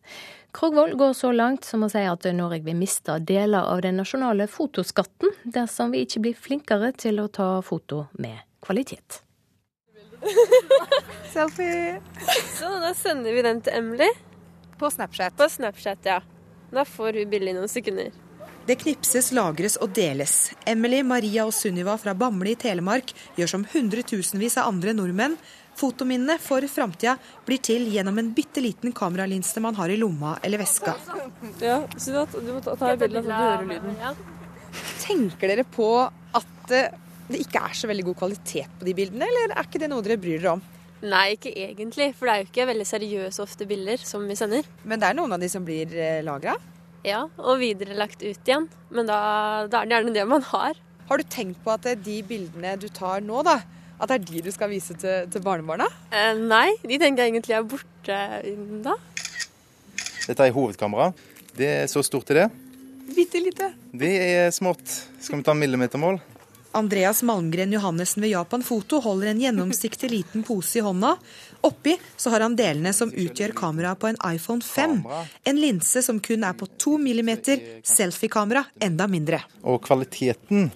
Krogvold går så langt som å si at Norge vil miste deler av den nasjonale fotoskatten dersom vi ikke blir flinkere til å ta foto med kvalitet. Selfie. Så da sender vi den til Emily. På Snapchat. På Snapchat, ja. Da får hun billig noen sekunder. Det knipses, lagres og deles. Emily, Maria og Sunniva fra Bamble i Telemark gjør som hundretusenvis av andre nordmenn. Fotominnene for framtida blir til gjennom en bitte liten kameralinse man har i lomma eller veska. Ja, så du må ta, ta et bilde så du hører lyden. Tenker dere på at eh, det ikke er så veldig god kvalitet på de bildene, eller er ikke det noe dere bryr dere om? Nei, ikke egentlig. For det er jo ikke veldig seriøse ofte bilder som vi sender. Men det er noen av de som blir eh, lagra? Ja, og videre lagt ut igjen. Men da, da, er det gjerne det man har. Har du tenkt på at de bildene du tar nå, da, at det er de du skal vise til, til barnebarna? Eh, nei, de tenker jeg egentlig er borte da. Dette er hovedkamera. Det er så stort er det. Bitte lite. Det er smått. Skal vi ta millimetermål? Andreas Malmgren Johannessen ved Japan Foto holder en gjennomsiktig liten pose i hånda Oppi så har han delene som utgjør kameraet på en iPhone 5. En linse som kun er på 2 mm, selfiekamera enda mindre. Og kvaliteten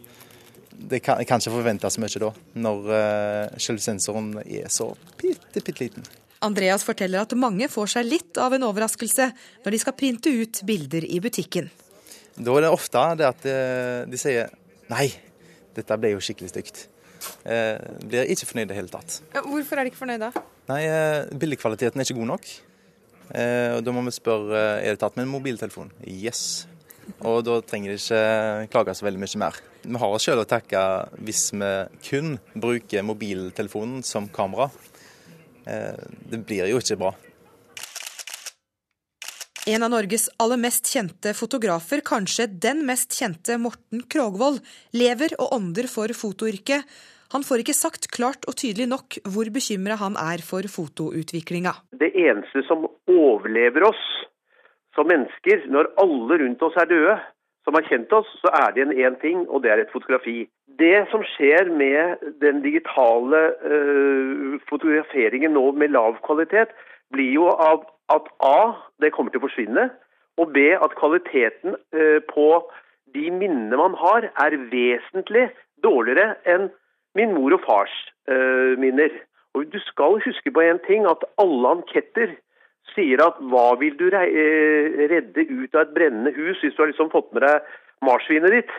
det kan, kan ikke forventes mye da, når uh, selve sensoren er så bitte, bitte liten. Andreas forteller at mange får seg litt av en overraskelse når de skal printe ut bilder i butikken. Da er det ofte det at de, eh, de sier nei, dette ble jo skikkelig stygt. Eh, blir ikke fornøyd i det hele tatt. Hvorfor er de ikke fornøyd da? Nei, eh, bildekvaliteten er ikke god nok. Eh, og Da må vi spørre er det tatt med en mobiltelefon. Yes. Og da trenger de ikke klage så veldig mye mer. Vi har oss sjøl å takke hvis vi kun bruker mobiltelefonen som kamera. Eh, det blir jo ikke bra. En av Norges aller mest kjente fotografer, kanskje den mest kjente, Morten Krogvold, lever og ånder for fotoyrket. Han får ikke sagt klart og tydelig nok hvor bekymra han er for fotoutviklinga. Det eneste som overlever oss som mennesker når alle rundt oss er døde, som har kjent oss, så er det en én ting, og det er et fotografi. Det som skjer med den digitale øh, fotograferingen nå med lav kvalitet, blir jo av at A, det kommer til å forsvinne, og B, at kvaliteten uh, på de minnene man har, er vesentlig dårligere enn min mor og fars uh, minner. Og Du skal huske på en ting, at alle anketter sier at hva vil du eh, redde ut av et brennende hus hvis du har liksom fått med deg marsvinet ditt?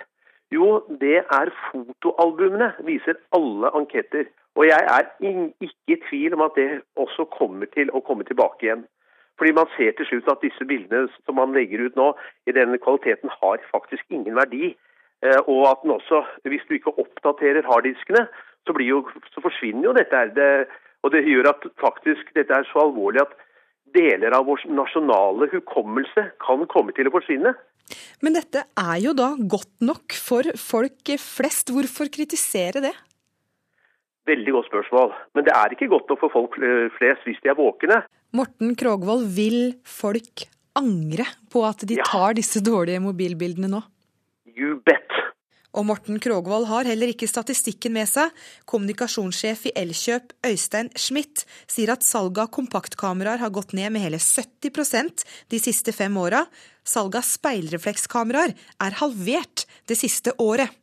Jo, det er fotoalbumene, viser alle anketter. Og jeg er ikke i tvil om at det også kommer til å komme tilbake igjen. Fordi man ser til slutt at disse bildene som man legger ut nå, i denne kvaliteten har faktisk ingen verdi. Eh, og at den også, hvis du ikke oppdaterer harddiskene, så, jo, så forsvinner jo dette. Det, Og Det gjør at faktisk dette er så alvorlig at deler av vår nasjonale hukommelse kan komme til å forsvinne. Men dette er jo da godt nok for folk flest. Hvorfor kritisere det? Veldig godt spørsmål. Men det er ikke godt nok for folk flest hvis de er våkne. Morten Krogvold, vil folk angre på at de tar disse dårlige mobilbildene nå? You bet. Og Morten Krogvold har heller ikke statistikken med seg. Kommunikasjonssjef i Elkjøp, Øystein Schmidt, sier at salget av kompaktkameraer har gått ned med hele 70% de siste fem åra. Salget av speilreflekskameraer er halvert det siste året.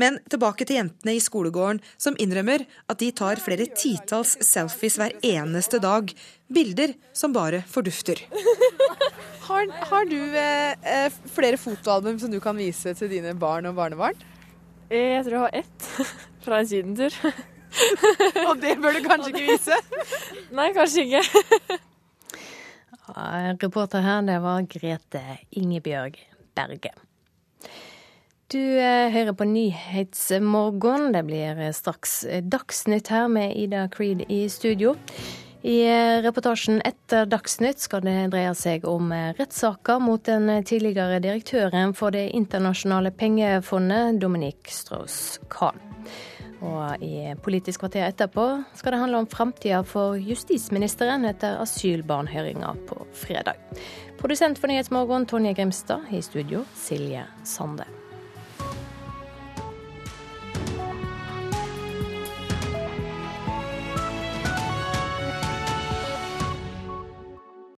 Men tilbake til jentene i skolegården, som innrømmer at de tar flere titalls selfies hver eneste dag. Bilder som bare fordufter. Har, har du eh, eh, flere fotoalbum som du kan vise til dine barn og barnebarn? Eh, jeg tror jeg har ett fra en sydentur. og det bør du kanskje ikke vise? Nei, kanskje ikke. Reporter her, det var Grete Ingebjørg Berge. Du eh, hører på Nyhetsmorgen. Det blir straks Dagsnytt her med Ida Creed i studio. I eh, reportasjen etter Dagsnytt skal det dreie seg om eh, rettssaker mot den tidligere direktøren for Det internasjonale pengefondet, Dominique Strauss-Kahn. Og i Politisk kvarter etterpå skal det handle om framtida for justisministeren etter asylbarnhøringa på fredag. Produsent for Nyhetsmorgen Tonje Grimstad, i studio Silje Sande.